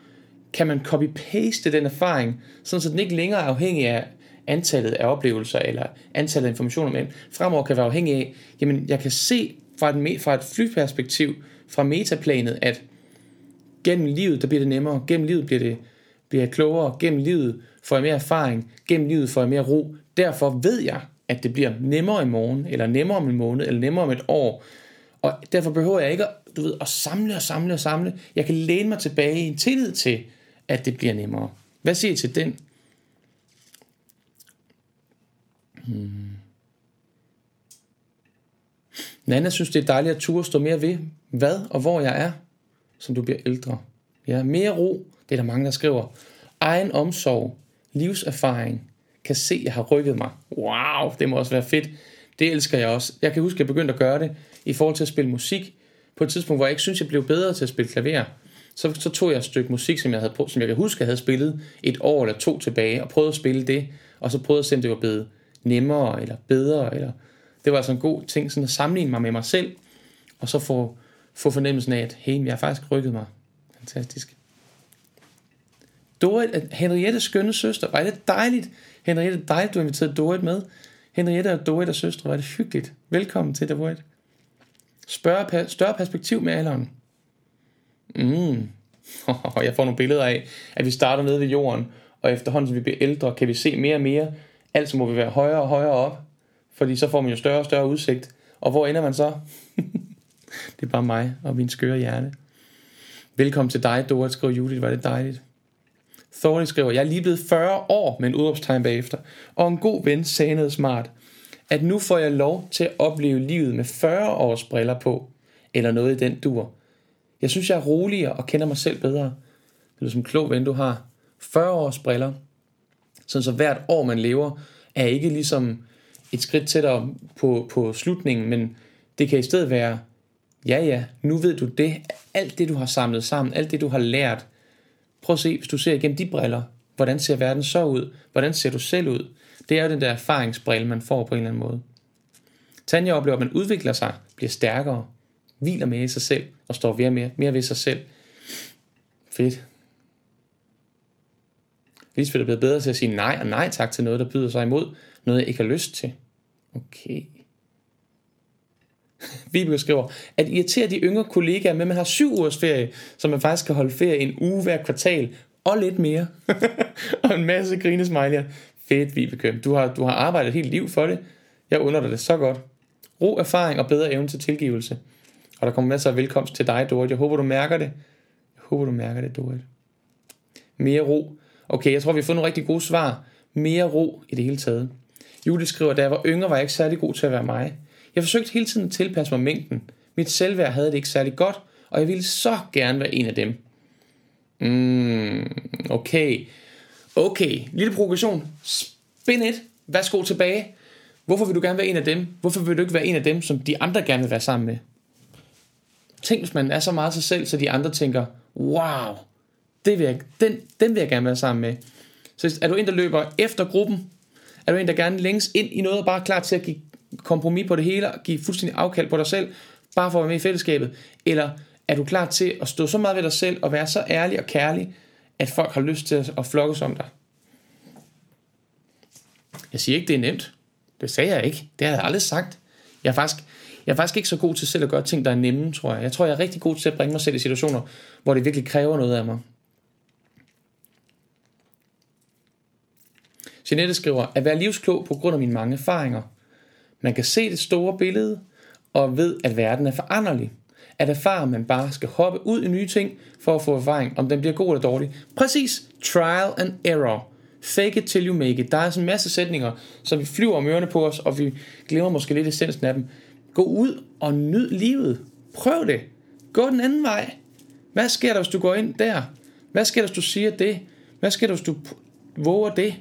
Kan man copy-paste den erfaring, sådan så den ikke længere er afhængig af antallet af oplevelser eller antallet af informationer, men fremover kan være afhængig af, jamen jeg kan se fra et, fra et flyperspektiv, fra metaplanet, at gennem livet, der bliver det nemmere, gennem livet bliver det bliver jeg klogere, gennem livet får jeg mere erfaring, gennem livet får jeg mere ro. Derfor ved jeg, at det bliver nemmere i morgen, eller nemmere om en måned, eller nemmere om et år. Og derfor behøver jeg ikke at, du ved, at samle og samle og samle. Jeg kan læne mig tilbage i en tillid til, at det bliver nemmere. Hvad siger I til den? Hmm. Nana synes, det er dejligt at turde stå mere ved, hvad og hvor jeg er, som du bliver ældre. Ja, mere ro, det er der mange, der skriver. Egen omsorg, livserfaring, kan se, at jeg har rykket mig. Wow, det må også være fedt. Det elsker jeg også. Jeg kan huske, at jeg begyndte at gøre det i forhold til at spille musik. På et tidspunkt, hvor jeg ikke synes, jeg blev bedre til at spille klaver. Så, så tog jeg et stykke musik, som jeg, havde, som jeg kan huske, jeg havde spillet et år eller to tilbage, og prøvede at spille det, og så prøvede at se, om det var blevet nemmere, eller bedre, eller det var altså en god ting, sådan at sammenligne mig med mig selv, og så få, få fornemmelsen af, at hey, jeg har faktisk rykket mig. Fantastisk. Dorit, Henriettes skønne søster, var det dejligt. Henriette, dejligt, du inviterede Dorit med. Henriette og Dorit er søstre, var det hyggeligt. Velkommen til Dorit. Spørge, større perspektiv med alderen. Mm. <laughs> jeg får nogle billeder af, at vi starter nede ved jorden, og efterhånden som vi bliver ældre, kan vi se mere og mere. Altså må vi være højere og højere op, fordi så får man jo større og større udsigt. Og hvor ender man så? <laughs> det er bare mig og min skøre hjerne. Velkommen til dig, Dorit, skriver Judith, var det dejligt. Thorny skriver, jeg er lige blevet 40 år med en udråbstegn bagefter, og en god ven sagde noget smart, at nu får jeg lov til at opleve livet med 40 års briller på, eller noget i den dur. Jeg synes, jeg er roligere og kender mig selv bedre. Det er som klog ven, du har. 40 års briller. Sådan så hvert år, man lever, er ikke ligesom et skridt tættere på, på slutningen, men det kan i stedet være, ja ja, nu ved du det, alt det du har samlet sammen, alt det du har lært, Prøv at se, hvis du ser igennem de briller, hvordan ser verden så ud? Hvordan ser du selv ud? Det er jo den der erfaringsbrille, man får på en eller anden måde. Tanja oplever, at man udvikler sig, bliver stærkere, hviler mere i sig selv og står mere, mere, mere ved sig selv. Fedt. Lisbeth er blevet bedre til at sige nej og nej tak til noget, der byder sig imod. Noget, jeg ikke har lyst til. Okay. <laughs> Vibeke skriver, at irritere de yngre kollegaer med, at man har syv ugers ferie, så man faktisk kan holde ferie en uge hver kvartal, og lidt mere. <laughs> og en masse grinesmiley'er. Fedt, Vibeke. Du har, du har arbejdet helt liv for det. Jeg under dig det så godt. Ro, erfaring og bedre evne til tilgivelse. Og der kommer masser af velkomst til dig, Dorit. Jeg håber, du mærker det. Jeg håber, du mærker det, Dorit. Mere ro. Okay, jeg tror, vi har fået nogle rigtig gode svar. Mere ro i det hele taget. Julie skriver, da jeg var yngre, var jeg ikke særlig god til at være mig. Jeg forsøgte hele tiden at tilpasse mig mængden. Mit selvværd havde det ikke særlig godt, og jeg ville så gerne være en af dem. Mm, okay. Okay, lille provokation. Spin 1. Værsgo tilbage. Hvorfor vil du gerne være en af dem? Hvorfor vil du ikke være en af dem, som de andre gerne vil være sammen med? Tænk, hvis man er så meget sig selv, så de andre tænker, wow, det vil jeg, den, den vil jeg gerne være sammen med. Så er du en, der løber efter gruppen? Er du en, der gerne længes ind i noget og bare er klar til at give kompromis på det hele og give fuldstændig afkald på dig selv, bare for at være med i fællesskabet? Eller er du klar til at stå så meget ved dig selv og være så ærlig og kærlig, at folk har lyst til at flokkes om dig? Jeg siger ikke, det er nemt. Det sagde jeg ikke. Det havde jeg aldrig sagt. Jeg er faktisk, jeg er faktisk ikke så god til selv at gøre ting, der er nemme, tror jeg. Jeg tror, jeg er rigtig god til at bringe mig selv i situationer, hvor det virkelig kræver noget af mig. Jeanette skriver, at være livsklog på grund af mine mange erfaringer. Man kan se det store billede, og ved, at verden er foranderlig. At erfare, man bare skal hoppe ud i nye ting, for at få erfaring, om den bliver god eller dårlig. Præcis. Trial and error. Fake it till you make it. Der er sådan en masse sætninger, som vi flyver om ørerne på os, og vi glemmer måske lidt essensen af dem. Gå ud og nyd livet. Prøv det. Gå den anden vej. Hvad sker der, hvis du går ind der? Hvad sker der, hvis du siger det? Hvad sker der, hvis du våger det?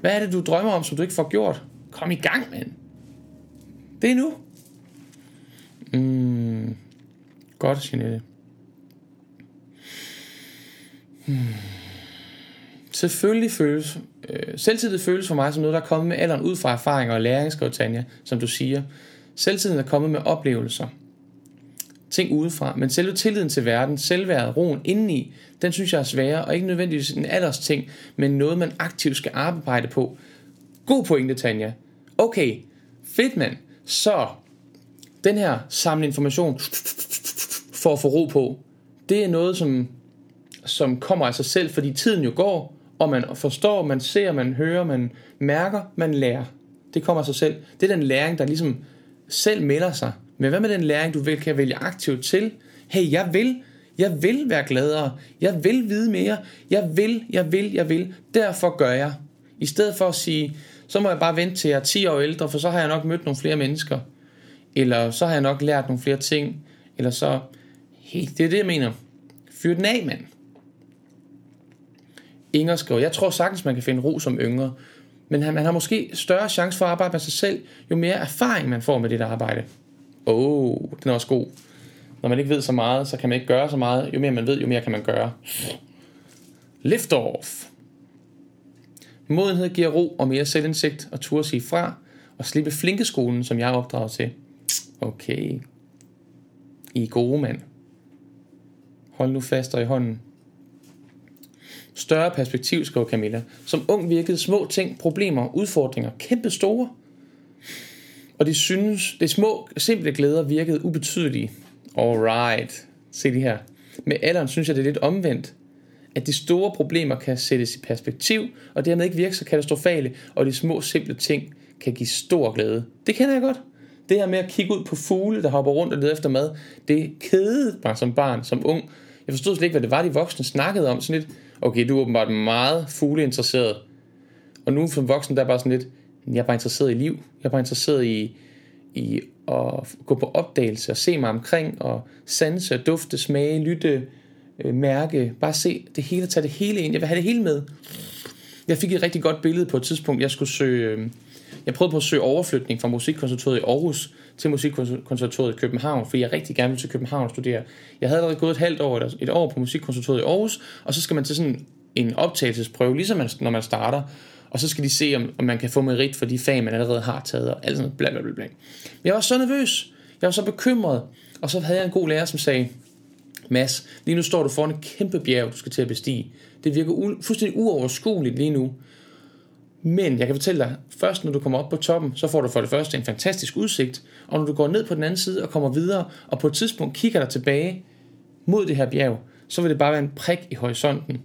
Hvad er det, du drømmer om, som du ikke får gjort? Kom i gang, mand. Det er nu. Mm. Godt, Jeanette. Hmm. Selvfølgelig føles, øh, selvtillid føles for mig som noget, der er kommet med alderen ud fra erfaringer og læring, skriver Tanja, som du siger. Selvtilliden er kommet med oplevelser. Ting udefra. Men selve tilliden til verden, selvværdet, roen indeni, den synes jeg er sværere, og ikke nødvendigvis en alders ting, men noget, man aktivt skal arbejde på. God pointe, Tanja. Okay, fedt mand. Så, den her samle information for at få ro på, det er noget, som, som kommer af sig selv, fordi tiden jo går, og man forstår, man ser, man hører, man mærker, man lærer. Det kommer af sig selv. Det er den læring, der ligesom selv melder sig. Men hvad med den læring, du vil, kan vælge aktivt til? Hey, jeg vil, jeg vil være gladere. Jeg vil vide mere. Jeg vil, jeg vil, jeg vil. Derfor gør jeg. I stedet for at sige, så må jeg bare vente til jeg er 10 år ældre, for så har jeg nok mødt nogle flere mennesker. Eller så har jeg nok lært nogle flere ting. Eller så, Helt, det er det, jeg mener. Fyr den af, mand. Inger skriver, jeg tror sagtens, man kan finde ro som yngre, men man har måske større chance for at arbejde med sig selv, jo mere erfaring man får med det arbejde. Åh, oh, den er også god. Når man ikke ved så meget, så kan man ikke gøre så meget. Jo mere man ved, jo mere kan man gøre. Lift off. Modenhed giver ro og mere selvindsigt og turde sige fra og slippe flinkeskolen, som jeg er opdraget til. Okay. I er gode, mand. Hold nu fast og i hånden. Større perspektiv, skriver Camilla. Som ung virkede små ting, problemer, udfordringer, kæmpe store. Og de synes, det små, simple glæder virkede ubetydelige. Alright. Se det her. Med alderen synes jeg, det er lidt omvendt. At de store problemer kan sættes i perspektiv, og dermed ikke virke så katastrofale, og de små, simple ting kan give stor glæde. Det kender jeg godt. Det her med at kigge ud på fugle, der hopper rundt og leder efter mad, det kedede mig som barn, som ung. Jeg forstod slet ikke, hvad det var, de voksne snakkede om. Sådan lidt, okay, du er åbenbart meget fugleinteresseret. Og nu som voksen, der er bare sådan lidt, jeg er bare interesseret i liv. Jeg er bare interesseret i, i at gå på opdagelse og se mig omkring og sanse, dufte, smage, lytte, øh, mærke. Bare se det hele, tage det hele ind. Jeg vil have det hele med. Jeg fik et rigtig godt billede på et tidspunkt. Jeg skulle søge, øh, jeg prøvede på at søge overflytning fra Musikkonservatoriet i Aarhus til Musikkonservatoriet i København, fordi jeg rigtig gerne ville til København og studere. Jeg havde allerede gået et halvt år, eller et år på Musikkonservatoriet i Aarhus, og så skal man til sådan en optagelsesprøve, ligesom man, når man starter, og så skal de se, om, om man kan få merit for de fag, man allerede har taget, og alt sådan noget, bla bla bla bla. Jeg var så nervøs, jeg var så bekymret, og så havde jeg en god lærer, som sagde, Mads, lige nu står du foran et kæmpe bjerg, du skal til at bestige. Det virker u- fuldstændig uoverskueligt lige nu. Men jeg kan fortælle dig, først når du kommer op på toppen, så får du for det første en fantastisk udsigt, og når du går ned på den anden side og kommer videre, og på et tidspunkt kigger dig tilbage mod det her bjerg, så vil det bare være en prik i horisonten.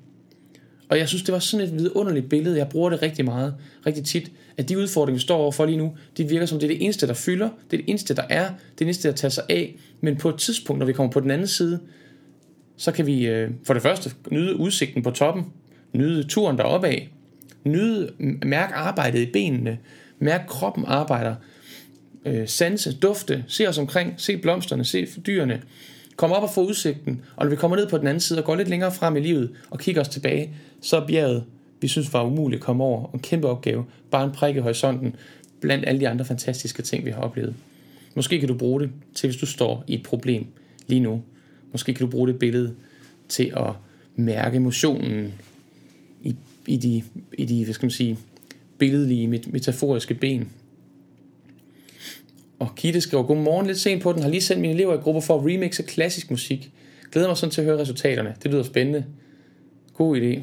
Og jeg synes, det var sådan et vidunderligt billede. Jeg bruger det rigtig meget, rigtig tit, at de udfordringer, vi står overfor lige nu, de virker som det er det eneste, der fylder, det er det eneste, der er, det er det eneste, der tager sig af. Men på et tidspunkt, når vi kommer på den anden side, så kan vi øh, for det første nyde udsigten på toppen, nyde turen deroppe af, nyde, mærke arbejdet i benene, mærke kroppen arbejder, øh, sanse, dufte, se os omkring, se blomsterne, se dyrene, Kom op og få udsigten, og når vi kommer ned på den anden side og går lidt længere frem i livet og kigger os tilbage, så er bjerget vi synes var umuligt at komme over. En kæmpe opgave. Bare en prik i horisonten blandt alle de andre fantastiske ting, vi har oplevet. Måske kan du bruge det til, hvis du står i et problem lige nu. Måske kan du bruge det billede til at mærke emotionen i, de, i de, hvad skal man sige, billedlige, metaforiske ben. Og Kitte skriver, godmorgen lidt sent på den, har lige sendt mine elever i grupper for at remixe klassisk musik. Glæder mig sådan til at høre resultaterne. Det lyder spændende. God idé.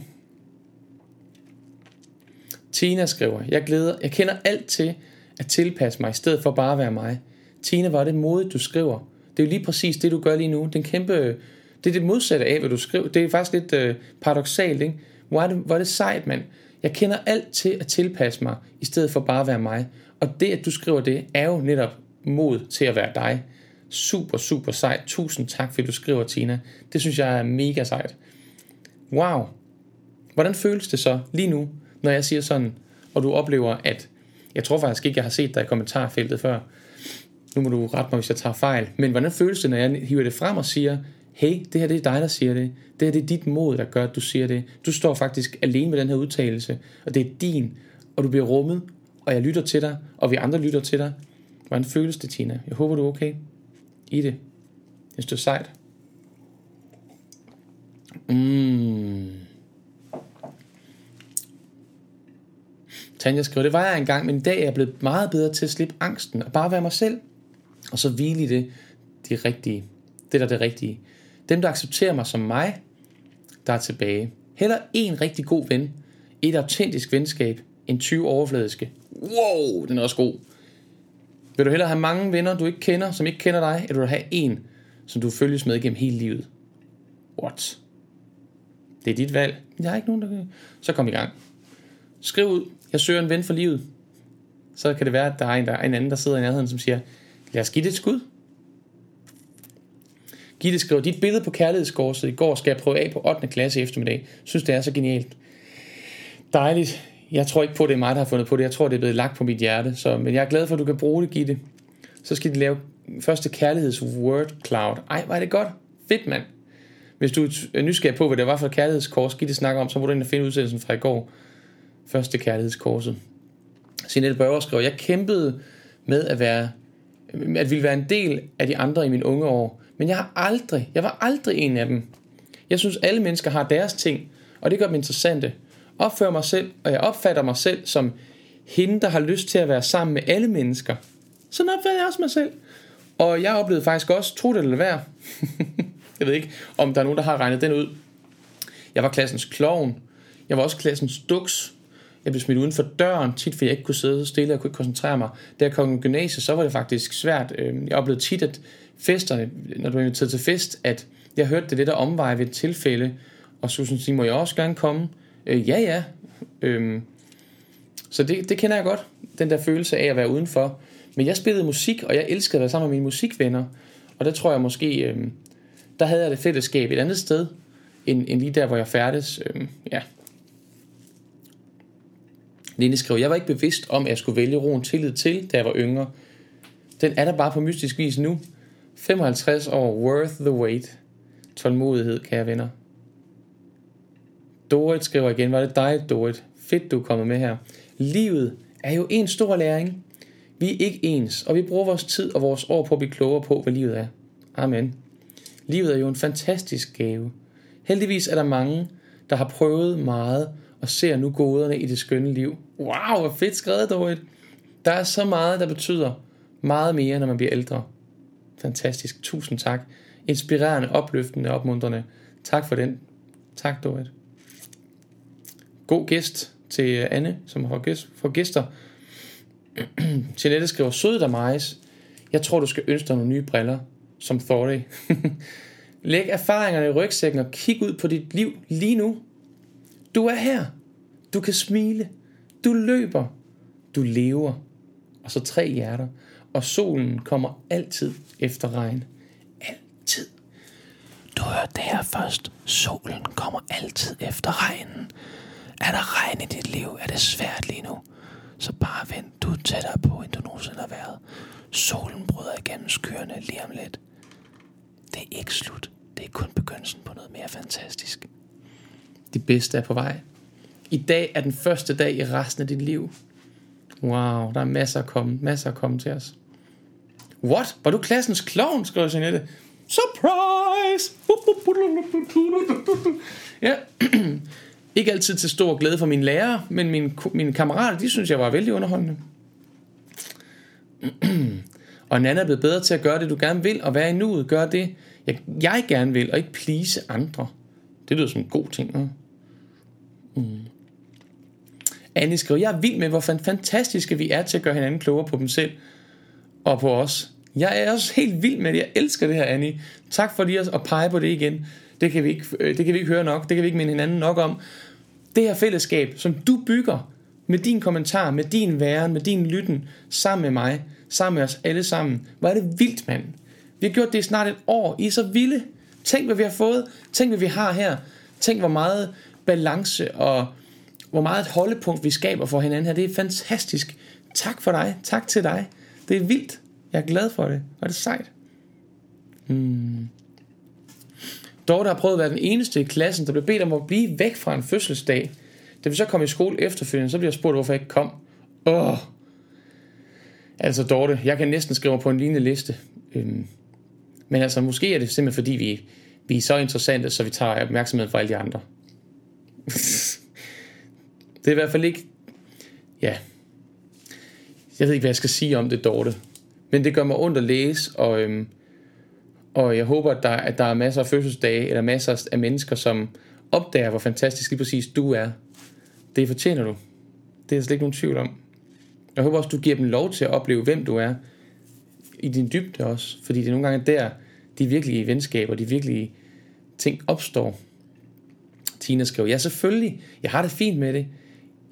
Tina skriver, jeg glæder, jeg kender alt til at tilpasse mig, i stedet for bare at være mig. Tina, var det modigt, du skriver. Det er jo lige præcis det, du gør lige nu. Den kæmpe, det er det modsatte af, hvad du skriver. Det er faktisk lidt øh, paradoxalt, ikke? Hvor er, det, hvor er det sejt, mand. Jeg kender alt til at tilpasse mig, i stedet for bare at være mig. Og det, at du skriver det, er jo netop mod til at være dig. Super, super sejt. Tusind tak, fordi du skriver, Tina. Det synes jeg er mega sejt. Wow. Hvordan føles det så lige nu, når jeg siger sådan, og du oplever, at jeg tror faktisk ikke, jeg har set dig i kommentarfeltet før. Nu må du rette mig, hvis jeg tager fejl. Men hvordan føles det, når jeg hiver det frem og siger, hey, det her det er dig, der siger det. Det her det er dit mod, der gør, at du siger det. Du står faktisk alene med den her udtalelse, og det er din, og du bliver rummet, og jeg lytter til dig, og vi andre lytter til dig. Hvordan føles det, Tina? Jeg håber, du er okay i det. Jeg synes, sejt. Mm. Tanja skriver, det var jeg engang, men i dag er jeg blevet meget bedre til at slippe angsten og bare være mig selv. Og så hvile i det, de rigtige. Det der er det rigtige. Dem, der accepterer mig som mig, der er tilbage. Heller en rigtig god ven. Et autentisk venskab. end 20 overfladiske. Wow, den er også god. Vil du hellere have mange venner, du ikke kender, som ikke kender dig, eller vil du have en, som du følges med gennem hele livet? What? Det er dit valg. Jeg har ikke nogen, der kan... Så kom i gang. Skriv ud, jeg søger en ven for livet. Så kan det være, at der er en, der er en anden, der sidder i nærheden, som siger, lad os give det et skud. Gitte skriver, dit billede på kærlighedskorset i går skal jeg prøve af på 8. klasse i eftermiddag. Synes det er så genialt. Dejligt. Jeg tror ikke på, at det er mig, der har fundet på det. Jeg tror, det er blevet lagt på mit hjerte. Så, men jeg er glad for, at du kan bruge det, Gitte. Så skal de lave første kærligheds word cloud. Ej, var det godt. Fedt, mand. Hvis du er nysgerrig på, hvad det var for et kærlighedskors, Gitte snakker om, så må du ind og finde udsendelsen fra i går. Første kærlighedskorset. Sinette Børger skriver, jeg kæmpede med at være at ville være en del af de andre i mine unge år. Men jeg har aldrig, jeg var aldrig en af dem. Jeg synes, alle mennesker har deres ting, og det gør dem interessante. Opfører mig selv, og jeg opfatter mig selv som hende, der har lyst til at være sammen med alle mennesker. Sådan opfatter jeg også mig selv. Og jeg oplevede faktisk også, tro det eller være. <laughs> jeg ved ikke, om der er nogen, der har regnet den ud. Jeg var klassens klovn. Jeg var også klassens duks. Jeg blev smidt uden for døren, tit fordi jeg ikke kunne sidde stille og kunne ikke koncentrere mig. Da jeg kom i gymnasiet, så var det faktisk svært. Øhm, jeg oplevede tit, at festerne, når du er inviteret til fest, at jeg hørte det lidt af omveje ved et tilfælde, og så siger, må jeg også gerne komme? Øh, ja, ja. Øhm, så det, det kender jeg godt, den der følelse af at være udenfor. Men jeg spillede musik, og jeg elskede at være sammen med mine musikvenner. Og der tror jeg måske, øhm, der havde jeg det fællesskab et andet sted, end, end lige der, hvor jeg færdes. Øhm, ja, Line skrev, jeg var ikke bevidst om, at jeg skulle vælge roen tillid til, da jeg var yngre. Den er der bare på mystisk vis nu. 55 år, worth the wait. Tålmodighed, kære venner. Dorit skriver igen, var det dig, Dorit? Fedt, du er kommet med her. Livet er jo en stor læring. Vi er ikke ens, og vi bruger vores tid og vores år på at blive klogere på, hvad livet er. Amen. Livet er jo en fantastisk gave. Heldigvis er der mange, der har prøvet meget og ser nu goderne i det skønne liv. Wow, hvor fedt skrevet, Dorit. Der er så meget, der betyder meget mere, når man bliver ældre. Fantastisk. Tusind tak. Inspirerende, opløftende, opmuntrende. Tak for den. Tak, Dorit. God gæst til Anne, som har gæst, for gæster. <clears throat> Jeanette skriver, sød der majs. Jeg tror, du skal ønske dig nogle nye briller, som Thorley. <laughs> Læg erfaringerne i rygsækken og kig ud på dit liv lige nu. Du er her. Du kan smile. Du løber. Du lever. Og så tre hjerter. Og solen kommer altid efter regn. Altid. Du hørte det her først. Solen kommer altid efter regnen. Er der regn i dit liv? Er det svært lige nu? Så bare vent. Du er tættere på, end du nogensinde har været. Solen bryder igennem skyerne lige om lidt. Det er ikke slut. Det er kun begyndelsen på noget mere fantastisk. Det bedste er på vej. I dag er den første dag i resten af dit liv. Wow, der er masser at komme, masser at komme til os. What? Var du klassens klovn, skrev Jeanette. Surprise! Ja. Ikke altid til stor glæde for mine lærere, men mine, mine kammerater, de synes, jeg var vældig underholdende. <clears throat> og Nana er blevet bedre til at gøre det, du gerne vil, og være i nuet, Gør det, jeg, jeg gerne vil, og ikke please andre. Det lyder som en god ting. Ja? Mm. Annie skriver, jeg er vild med, hvor fantastiske vi er til at gøre hinanden klogere på dem selv og på os. Jeg er også helt vild med det. Jeg elsker det her, Annie. Tak for lige at pege på det igen. Det kan, vi ikke, øh, det kan vi ikke høre nok. Det kan vi ikke minde hinanden nok om. Det her fællesskab, som du bygger med din kommentar, med din væren, med din lytten, sammen med mig, sammen med os alle sammen. Hvor er det vildt, mand. Vi har gjort det i snart et år. I er så vilde. Tænk, hvad vi har fået. Tænk, hvad vi har her. Tænk, hvor meget balance og hvor meget et holdepunkt vi skaber for hinanden her. Det er fantastisk. Tak for dig. Tak til dig. Det er vildt. Jeg er glad for det. Og det er sejt. Hmm. Dorte har prøvet at være den eneste i klassen, der blev bedt om at blive væk fra en fødselsdag. Da vi så kom i skole efterfølgende, så blev jeg spurgt, hvorfor jeg ikke kom. Åh. Altså Dorte, jeg kan næsten skrive på en lignende liste. Øhm. Men altså, måske er det simpelthen fordi, vi, vi er så interessante, så vi tager opmærksomheden fra alle de andre. <laughs> det er i hvert fald ikke... Ja. Jeg ved ikke, hvad jeg skal sige om det, Dorte. Men det gør mig ondt at læse, og, øhm, og jeg håber, at der, at der er masser af fødselsdage, eller masser af mennesker, som opdager, hvor fantastisk lige præcis du er. Det fortjener du. Det er slet ikke nogen tvivl om. Jeg håber også, du giver dem lov til at opleve, hvem du er. I din dybde også. Fordi det er nogle gange der, de virkelige venskaber, de virkelige ting opstår. Tina skrev, ja selvfølgelig, jeg har det fint med det.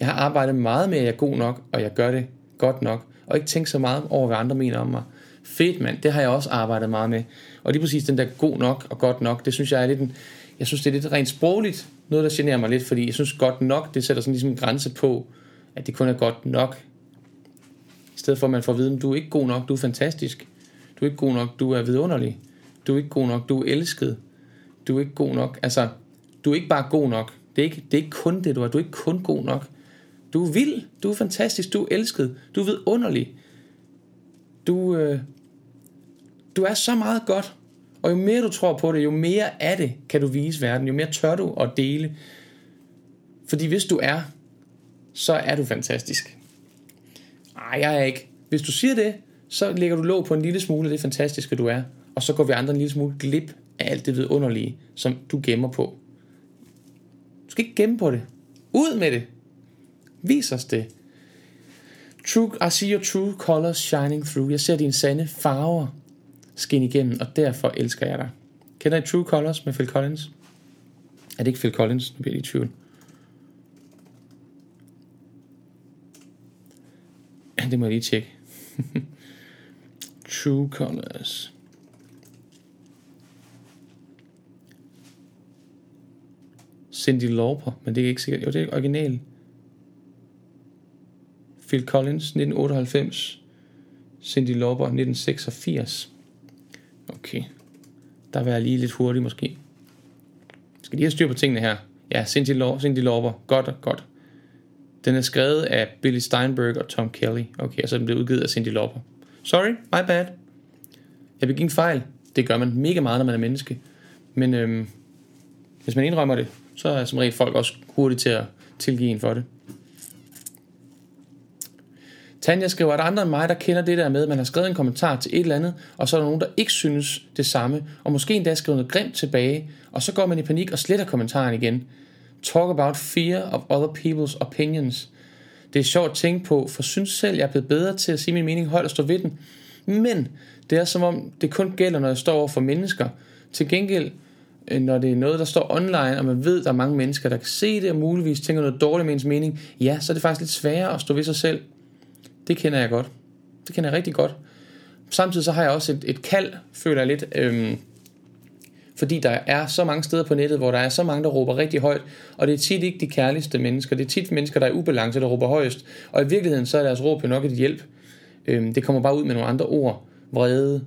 Jeg har arbejdet meget med, at jeg er god nok, og jeg gør det godt nok. Og ikke tænke så meget over, hvad andre mener om mig. Fedt mand, det har jeg også arbejdet meget med. Og lige præcis den der god nok og godt nok, det synes jeg er lidt en, jeg synes det er lidt rent sprogligt, noget der generer mig lidt, fordi jeg synes godt nok, det sætter sådan ligesom en grænse på, at det kun er godt nok. I stedet for at man får at vide, du er ikke god nok, du er fantastisk. Du er ikke god nok, du er vidunderlig. Du er ikke god nok, du er elsket. Du er ikke god nok, altså, du er ikke bare god nok. Det er ikke, det er ikke kun det, du er. Du er ikke kun god nok. Du er vild, du er fantastisk, du er elsket, du er vidunderlig. Du, øh, du er så meget godt, og jo mere du tror på det, jo mere af det kan du vise verden, jo mere tør du at dele. Fordi hvis du er, så er du fantastisk. Nej, jeg er ikke. Hvis du siger det, så lægger du låg på en lille smule af det fantastiske, du er. Og så går vi andre en lille smule glip af alt det vidunderlige, som du gemmer på. Du skal ikke gemme på det. Ud med det. Vis os det. True, I see your true colors shining through. Jeg ser dine sande farver skinne igennem, og derfor elsker jeg dig. Kender I True Colors med Phil Collins? Er det ikke Phil Collins? Nu bliver jeg i tvivl. Det må jeg lige tjekke. <laughs> True Colors. Cindy Lauper, men det er ikke sikkert. Jo, det er original. Phil Collins, 1998. Cindy Lauper, 1986. Okay. Der var jeg lige lidt hurtigt måske. Skal lige have styr på tingene her. Ja, Cindy, Lau- Cindy Lauper. Godt, godt. Den er skrevet af Billy Steinberg og Tom Kelly. Okay, så den blev udgivet af Cindy Lauper. Sorry, my bad. Jeg begik en fejl. Det gør man mega meget, når man er menneske. Men øhm, hvis man indrømmer det, så er som regel folk også hurtigt til at tilgive en for det. Tanja skriver, at andre end mig, der kender det der med, at man har skrevet en kommentar til et eller andet, og så er der nogen, der ikke synes det samme, og måske endda skriver noget grimt tilbage, og så går man i panik og sletter kommentaren igen. Talk about fear of other people's opinions. Det er sjovt at tænke på, for synes selv, jeg er blevet bedre til at sige min mening højt og stå ved den. Men det er som om, det kun gælder, når jeg står over for mennesker. Til gengæld, øh, når det er noget, der står online, og man ved, at der er mange mennesker, der kan se det, og muligvis tænker noget dårligt med ens mening, ja, så er det faktisk lidt sværere at stå ved sig selv. Det kender jeg godt. Det kender jeg rigtig godt. Samtidig så har jeg også et, et kald, føler jeg lidt, øhm, fordi der er så mange steder på nettet, hvor der er så mange, der råber rigtig højt, og det er tit ikke de kærligste mennesker, det er tit mennesker, der er ubalance, der råber højst, og i virkeligheden så er deres råb jo nok et hjælp. Øhm, det kommer bare ud med nogle andre ord, vrede,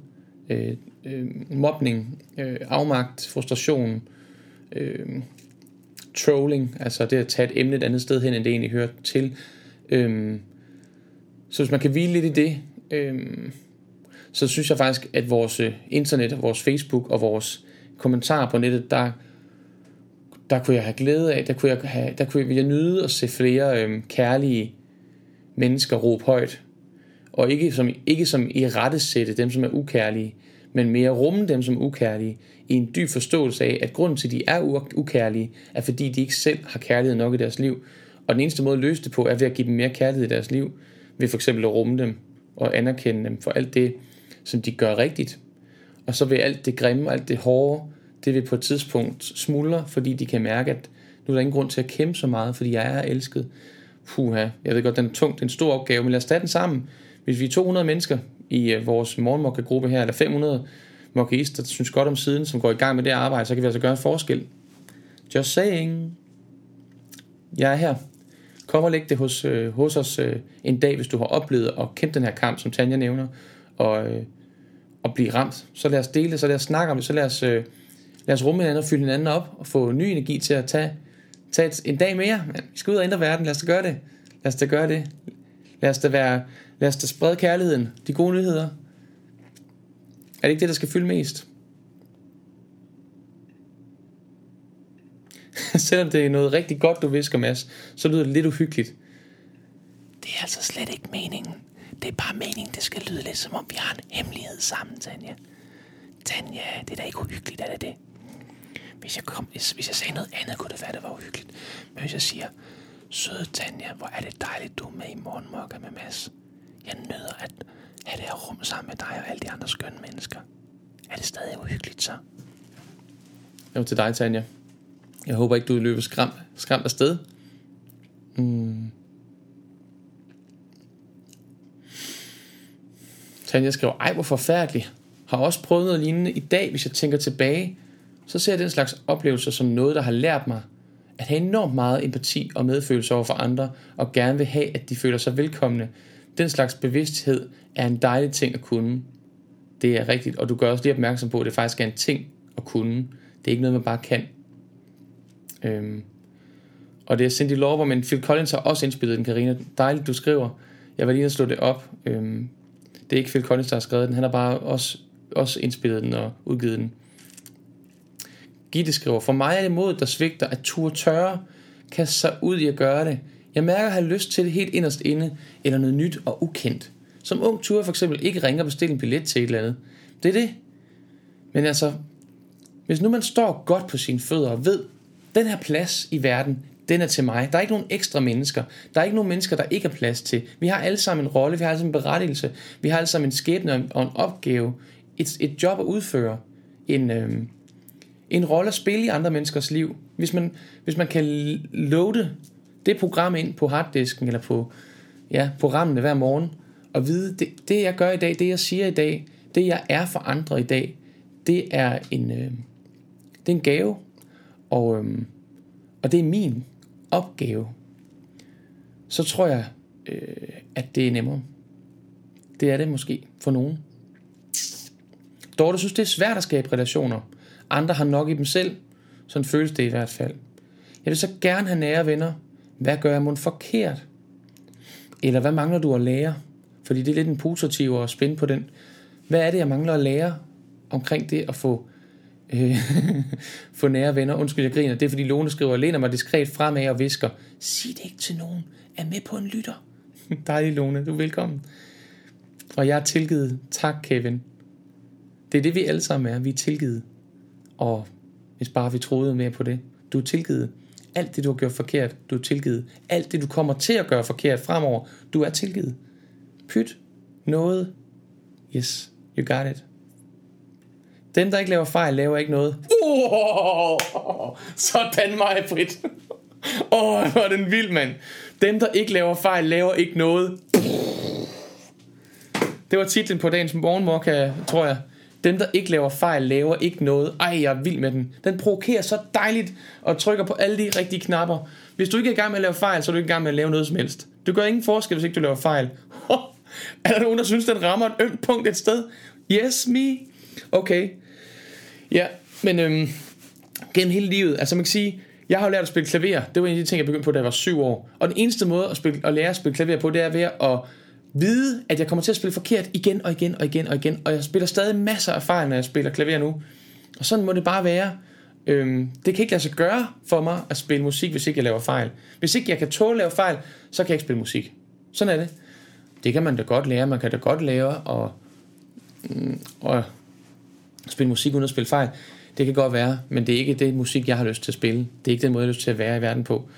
øh, øh, mobning, øh, afmagt, frustration, øh, trolling, altså det at tage et emne et andet sted hen, end det egentlig hører til. Øhm, så hvis man kan hvile lidt i det, øh, så synes jeg faktisk, at vores øh, internet, vores Facebook og vores kommentarer på nettet, der, der kunne jeg have glæde af, der kunne jeg, have, der kunne jeg, jeg nyde at se flere øh, kærlige mennesker råbe højt, og ikke som, ikke som i rettesætte dem, som er ukærlige, men mere rumme dem som ukærlige, i en dyb forståelse af, at grunden til, at de er ukærlige, er fordi de ikke selv har kærlighed nok i deres liv. Og den eneste måde at løse det på, er ved at give dem mere kærlighed i deres liv, ved for eksempel at rumme dem og anerkende dem for alt det, som de gør rigtigt. Og så vil alt det grimme, alt det hårde, det vil på et tidspunkt smuldre, fordi de kan mærke, at nu er der ingen grund til at kæmpe så meget, fordi jeg er elsket. Puha, jeg ved godt, den er tung, det er en stor opgave, men lad os tage den sammen. Hvis vi er 200 mennesker i øh, vores morgenmokkegruppe her, eller 500 mokkeister, der synes godt om siden, som går i gang med det arbejde, så kan vi altså gøre en forskel. Just saying. Jeg er her. Kom og læg det hos, øh, hos os øh, en dag, hvis du har oplevet at kæmpe den her kamp, som Tanja nævner, og, øh, og blive ramt. Så lad os dele det, så lad os snakke om det, så lad os, øh, lad os rumme hinanden og fylde hinanden op, og få ny energi til at tage, tage et, en dag mere. Man, vi skal ud og ændre verden, lad os da gøre det. Lad os da gøre det. Lad os da, være, lad os da sprede kærligheden, de gode nyheder. Er det ikke det, der skal fylde mest? <laughs> Selvom det er noget rigtig godt, du visker, Mads, så lyder det lidt uhyggeligt. Det er altså slet ikke meningen. Det er bare meningen, det skal lyde lidt som om vi har en hemmelighed sammen, Tanja. Tanja, det er da ikke uhyggeligt, er det det? Hvis jeg, kom, hvis, hvis jeg sagde noget andet, kunne det være, det var uhyggeligt. Men hvis jeg siger, søde Tanja, hvor er det dejligt, du er med i morgenmokka med Mads. Jeg nyder at have det her rum sammen med dig og alle de andre skønne mennesker. Er det stadig uhyggeligt så? Jo, til dig, Tanja. Jeg håber ikke, du løber skram, skram afsted. Mm. Tanja skriver, ej hvor forfærdeligt. Har også prøvet noget lignende i dag, hvis jeg tænker tilbage. Så ser jeg den slags oplevelser som noget, der har lært mig at have enormt meget empati og medfølelse over for andre, og gerne vil have, at de føler sig velkomne. Den slags bevidsthed er en dejlig ting at kunne. Det er rigtigt, og du gør også lige opmærksom på, at det faktisk er en ting at kunne. Det er ikke noget, man bare kan. Øhm. Og det er Cindy Lauper, men Phil Collins har også indspillet den, Karina. Dejligt, du skriver. Jeg var lige at slå det op. Øhm. Det er ikke Phil Collins, der har skrevet den. Han har bare også, også indspillet den og udgivet den. Gitte skriver, for mig er det mod, der svigter at tur tørre, kaste sig ud i at gøre det. Jeg mærker at have lyst til det helt inderst inde, eller noget nyt og ukendt. Som ung tur for eksempel ikke ringer og bestille en billet til et eller andet. Det er det. Men altså, hvis nu man står godt på sine fødder og ved, den her plads i verden, den er til mig. Der er ikke nogen ekstra mennesker. Der er ikke nogen mennesker, der ikke er plads til. Vi har alle sammen en rolle, vi har alle sammen en berettigelse, vi har alle sammen en skæbne og en opgave, et, et job at udføre, en, øhm, en rolle at spille i andre menneskers liv. Hvis man, hvis man kan loade det program ind på harddisken, eller på ja, på rammene hver morgen, og vide, det, det jeg gør i dag, det jeg siger i dag, det jeg er for andre i dag, det er en, øh, det er en gave, og, øhm, og det er min opgave, så tror jeg, øh, at det er nemmere. Det er det måske for nogen. Dorte synes, det er svært at skabe relationer. Andre har nok i dem selv. Sådan føles det i hvert fald. Jeg vil så gerne have nære venner. Hvad gør jeg mon forkert? Eller hvad mangler du at lære? Fordi det er lidt en positiv at spænde på den. Hvad er det, jeg mangler at lære omkring det at få, øh, <laughs> få nære venner? Undskyld, jeg griner. Det er fordi Lone skriver, læner mig diskret fremad og visker. Sig det ikke til nogen. Er med på en lytter. <laughs> Dejlig Lone, du er velkommen. Og jeg er tilgivet. Tak, Kevin. Det er det, vi alle sammen er. Vi er tilgivet. Og hvis bare vi troede mere på det. Du er tilgivet. Alt det, du har gjort forkert, du er tilgivet. Alt det, du kommer til at gøre forkert fremover, du er tilgivet. Pyt. Noget. Yes, you got it. Dem, der ikke laver fejl, laver ikke noget. Oh, sådan mig, Britt. Åh, oh, hvor er den vild, mand. Dem, der ikke laver fejl, laver ikke noget. Det var titlen på dagens morgenmokka, øh, tror jeg. Dem, der ikke laver fejl, laver ikke noget. Ej, jeg er vild med den. Den provokerer så dejligt og trykker på alle de rigtige knapper. Hvis du ikke er i gang med at lave fejl, så er du ikke i gang med at lave noget som helst. Du gør ingen forskel, hvis ikke du laver fejl. <laughs> er der nogen, der synes, den rammer et ømt punkt et sted? Yes, me. Okay. Ja, men øhm, gennem hele livet, altså man kan sige, Jeg har jo lært at spille klaver. Det var en af de ting, jeg begyndte på, da jeg var syv år. Og den eneste måde at, spille, at lære at spille klaver på, det er ved at vide, at jeg kommer til at spille forkert igen og igen og igen og igen. Og jeg spiller stadig masser af fejl, når jeg spiller klaver nu. Og sådan må det bare være. Øhm, det kan ikke lade sig gøre for mig at spille musik, hvis ikke jeg laver fejl. Hvis ikke jeg kan tåle at lave fejl, så kan jeg ikke spille musik. Sådan er det. Det kan man da godt lære. Man kan da godt lære og, og mm, spille musik uden at spille fejl. Det kan godt være, men det er ikke det musik, jeg har lyst til at spille. Det er ikke den måde, jeg har lyst til at være i verden på.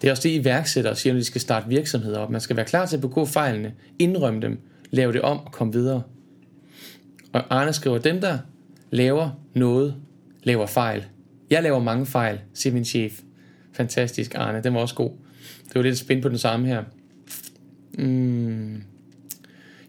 Det er også det, iværksættere siger, når de skal starte virksomheder op. Man skal være klar til at begå fejlene, indrømme dem, lave det om og komme videre. Og Arne skriver, dem der laver noget, laver fejl. Jeg laver mange fejl, siger min chef. Fantastisk, Arne. Den var også god. Det var lidt spændt på den samme her. Mm.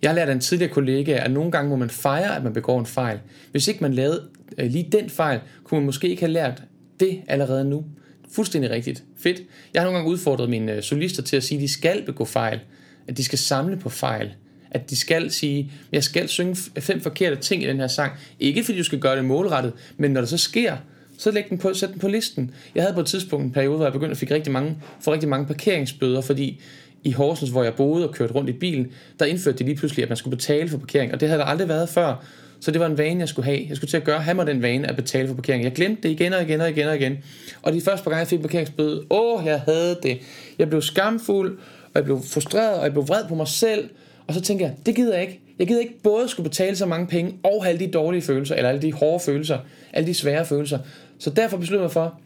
Jeg har lært af en tidligere kollega, at nogle gange må man fejre, at man begår en fejl. Hvis ikke man lavede øh, lige den fejl, kunne man måske ikke have lært det allerede nu. Fuldstændig rigtigt. Fedt. Jeg har nogle gange udfordret mine øh, solister til at sige, at de skal begå fejl. At de skal samle på fejl. At de skal sige, jeg skal synge fem forkerte ting i den her sang. Ikke fordi du skal gøre det målrettet, men når det så sker, så læg den på, sæt den på listen. Jeg havde på et tidspunkt en periode, hvor jeg begyndte at fik rigtig mange, få rigtig mange parkeringsbøder, fordi i Horsens, hvor jeg boede og kørte rundt i bilen, der indførte de lige pludselig, at man skulle betale for parkering, og det havde der aldrig været før. Så det var en vane, jeg skulle have. Jeg skulle til at gøre, have mig den vane at betale for parkering. Jeg glemte det igen og igen og igen og igen. Og de første par gange, jeg fik parkeringsbøde, åh, jeg havde det. Jeg blev skamfuld, og jeg blev frustreret, og jeg blev vred på mig selv. Og så tænker jeg, det gider jeg ikke. Jeg gider ikke både skulle betale så mange penge, og have alle de dårlige følelser, eller alle de hårde følelser, alle de svære følelser. Så derfor besluttede jeg mig for,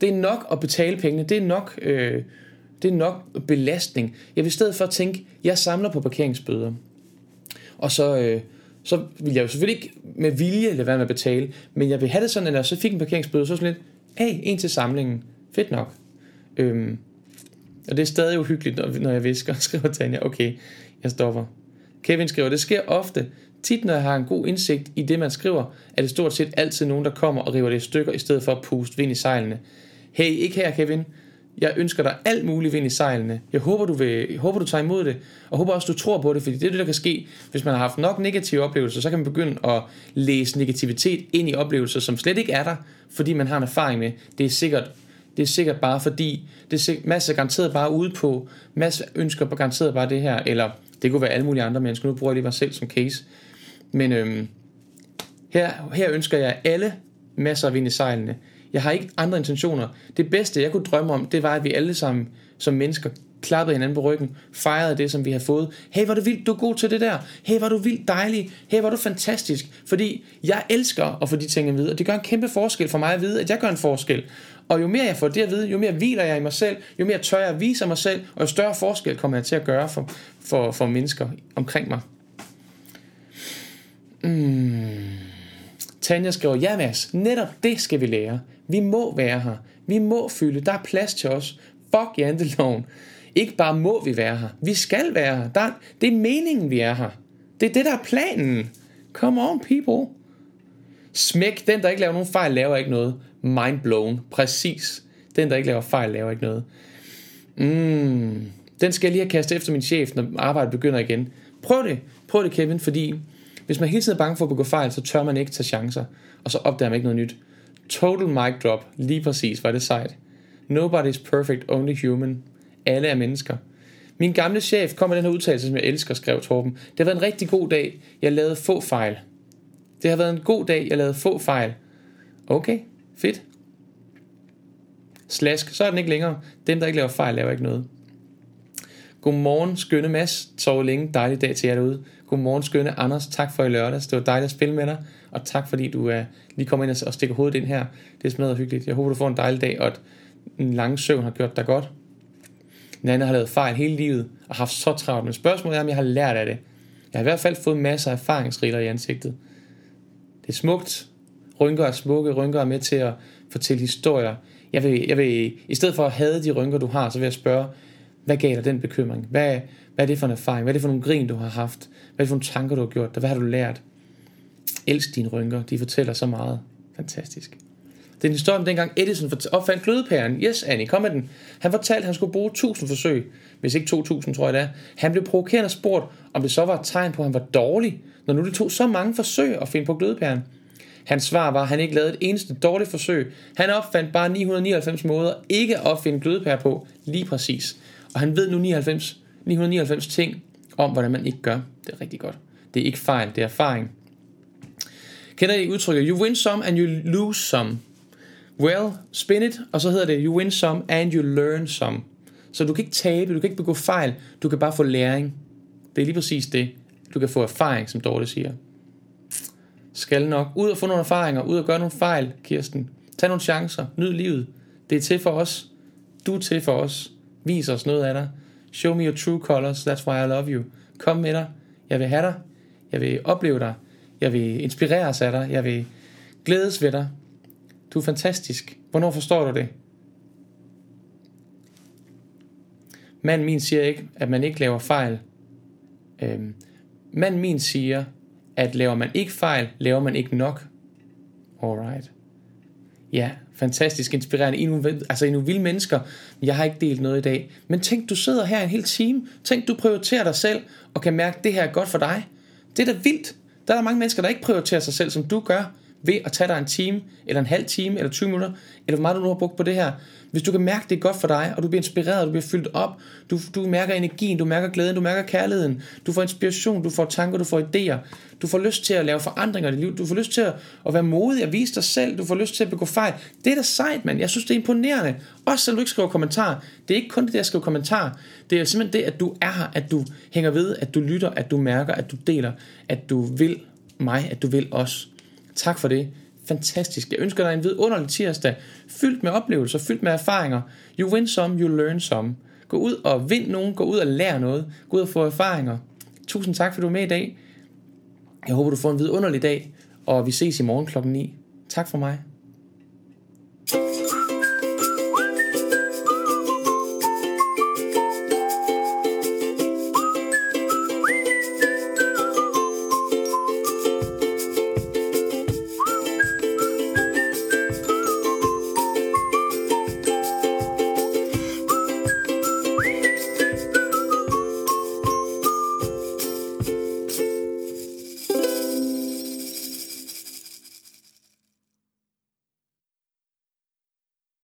det er nok at betale pengene, det er nok, øh, det er nok belastning. Jeg vil i stedet for tænke, jeg samler på parkeringsbøder. Og så, øh, så vil jeg jo selvfølgelig ikke med vilje lade være med at betale, men jeg vil have det sådan, at jeg så fik en parkeringsbøde, så sådan lidt, hey, en til samlingen. Fedt nok. Øhm, og det er stadig uhyggeligt, når, når jeg visker, <laughs> skriver Tanja, okay, jeg stopper. Kevin skriver, det sker ofte. Tit når jeg har en god indsigt i det, man skriver, er det stort set altid nogen, der kommer og river det i stykker, i stedet for at puste vind i sejlene. Hey, ikke her, Kevin. Jeg ønsker dig alt muligt vind i sejlene. Jeg håber, du, vil, jeg håber, du tager imod det, og håber også, du tror på det, fordi det er det, der kan ske. Hvis man har haft nok negative oplevelser, så kan man begynde at læse negativitet ind i oplevelser, som slet ikke er der, fordi man har en erfaring med. Det er sikkert, det er sikkert bare fordi, det er masser garanteret bare ude på, masser ønsker garanteret bare det her, eller det kunne være alle mulige andre mennesker. Nu bruger jeg lige mig selv som case. Men øhm, her, her ønsker jeg alle masser af vind i sejlene. Jeg har ikke andre intentioner. Det bedste, jeg kunne drømme om, det var, at vi alle sammen som mennesker klappede hinanden på ryggen, fejrede det, som vi har fået. Hey, var du vildt, du er god til det der. Hey, var du vildt dejlig. Hey, var du fantastisk. Fordi jeg elsker at få de ting at vide, og det gør en kæmpe forskel for mig at vide, at jeg gør en forskel. Og jo mere jeg får det at vide, jo mere hviler jeg i mig selv, jo mere tør jeg vise mig selv, og jo større forskel kommer jeg til at gøre for, for, for mennesker omkring mig. Mm. Tanja skriver, ja Mads, netop det skal vi lære. Vi må være her. Vi må fylde. Der er plads til os. Fuck janteloven. Ikke bare må vi være her. Vi skal være her. Der, det er meningen, vi er her. Det er det, der er planen. Come on, people. Smæk. Den, der ikke laver nogen fejl, laver ikke noget. Mind blown. Præcis. Den, der ikke laver fejl, laver ikke noget. Mm. Den skal jeg lige have kastet efter min chef, når arbejdet begynder igen. Prøv det. Prøv det, Kevin, fordi hvis man hele tiden er bange for at begå fejl, så tør man ikke tage chancer. Og så opdager man ikke noget nyt. Total mic drop. Lige præcis, var det sejt. Nobody's perfect, only human. Alle er mennesker. Min gamle chef kom med den her udtalelse, som jeg elsker, skrev Torben. Det har været en rigtig god dag. Jeg lavede få fejl. Det har været en god dag. Jeg lavede få fejl. Okay, fedt. Slask, så er den ikke længere. Dem, der ikke laver fejl, laver ikke noget. Godmorgen, skønne Mads. Sov længe. Dejlig dag til jer derude. Godmorgen, skønne Anders. Tak for i lørdags. Det var dejligt at spille med dig. Og tak fordi du uh, lige kom ind og stikker hovedet ind her. Det er smadret hyggeligt. Jeg håber, du får en dejlig dag, og at en lang søvn har gjort dig godt. Nana har lavet fejl hele livet og haft så travlt. Men spørgsmålet er, om jeg har lært af det. Jeg har i hvert fald fået masser af erfaringsriller i ansigtet. Det er smukt. Rynker er smukke. Rynker er med til at fortælle historier. Jeg vil, jeg vil, I stedet for at have de rynker, du har, så vil jeg spørge, hvad gav dig den bekymring? Hvad, hvad er det for en erfaring? Hvad er det for nogle grin, du har haft? Hvad er det for nogle tanker, du har gjort? Hvad har du lært? Elsk dine rynker. De fortæller så meget. Fantastisk. Det er en historie om dengang Edison opfandt glødepæren. Yes, Annie, kom med den. Han fortalte, at han skulle bruge 1000 forsøg. Hvis ikke 2000, tror jeg det er. Han blev provokeret og spurgt, om det så var et tegn på, at han var dårlig, når nu det tog så mange forsøg at finde på glødepæren. Hans svar var, at han ikke lavede et eneste dårligt forsøg. Han opfandt bare 999 måder ikke at opfinde glødepære på, lige præcis. Og han ved nu 99, 999 ting om, hvordan man ikke gør. Det er rigtig godt. Det er ikke fejl, det er erfaring. Kender I udtrykket, you win some and you lose some? Well, spin it, og så hedder det, you win some and you learn some. Så du kan ikke tabe, du kan ikke begå fejl, du kan bare få læring. Det er lige præcis det. Du kan få erfaring, som Dorte siger. Skal nok. Ud og få nogle erfaringer, ud og gøre nogle fejl, Kirsten. Tag nogle chancer, nyd livet. Det er til for os. Du er til for os. Vis os noget af dig. Show me your true colors, that's why I love you. Kom med dig. Jeg vil have dig. Jeg vil opleve dig. Jeg vil inspireres af dig. Jeg vil glædes ved dig. Du er fantastisk. Hvornår forstår du det? Mand min siger ikke, at man ikke laver fejl. Øhm, mand min siger, at laver man ikke fejl, laver man ikke nok. Alright. Ja, fantastisk inspirerende. I nu, nogle, altså I nu nogle vilde mennesker. Jeg har ikke delt noget i dag. Men tænk, du sidder her en hel time. Tænk, du prioriterer dig selv og kan mærke, at det her er godt for dig. Det er da vildt. Der er der mange mennesker, der ikke prioriterer sig selv, som du gør, ved at tage dig en time, eller en halv time, eller 20 minutter, eller hvor meget du nu har brugt på det her. Hvis du kan mærke, det er godt for dig, og du bliver inspireret, du bliver fyldt op, du, du mærker energien, du mærker glæden, du mærker kærligheden, du får inspiration, du får tanker, du får idéer, du får lyst til at lave forandringer i dit liv, du får lyst til at, at være modig og vise dig selv, du får lyst til at begå fejl. Det er da sejt, mand. Jeg synes, det er imponerende. Også selvom du ikke skriver kommentar. Det er ikke kun det, at skrive kommentar. Det er simpelthen det, at du er her, at du hænger ved, at du lytter, at du mærker, at du deler, at du vil mig, at du vil os. Tak for det fantastisk. Jeg ønsker dig en vidunderlig tirsdag, fyldt med oplevelser, fyldt med erfaringer. You win some, you learn some. Gå ud og vind nogen, gå ud og lær noget, gå ud og få erfaringer. Tusind tak, for du er med i dag. Jeg håber, du får en vidunderlig dag, og vi ses i morgen klokken 9. Tak for mig.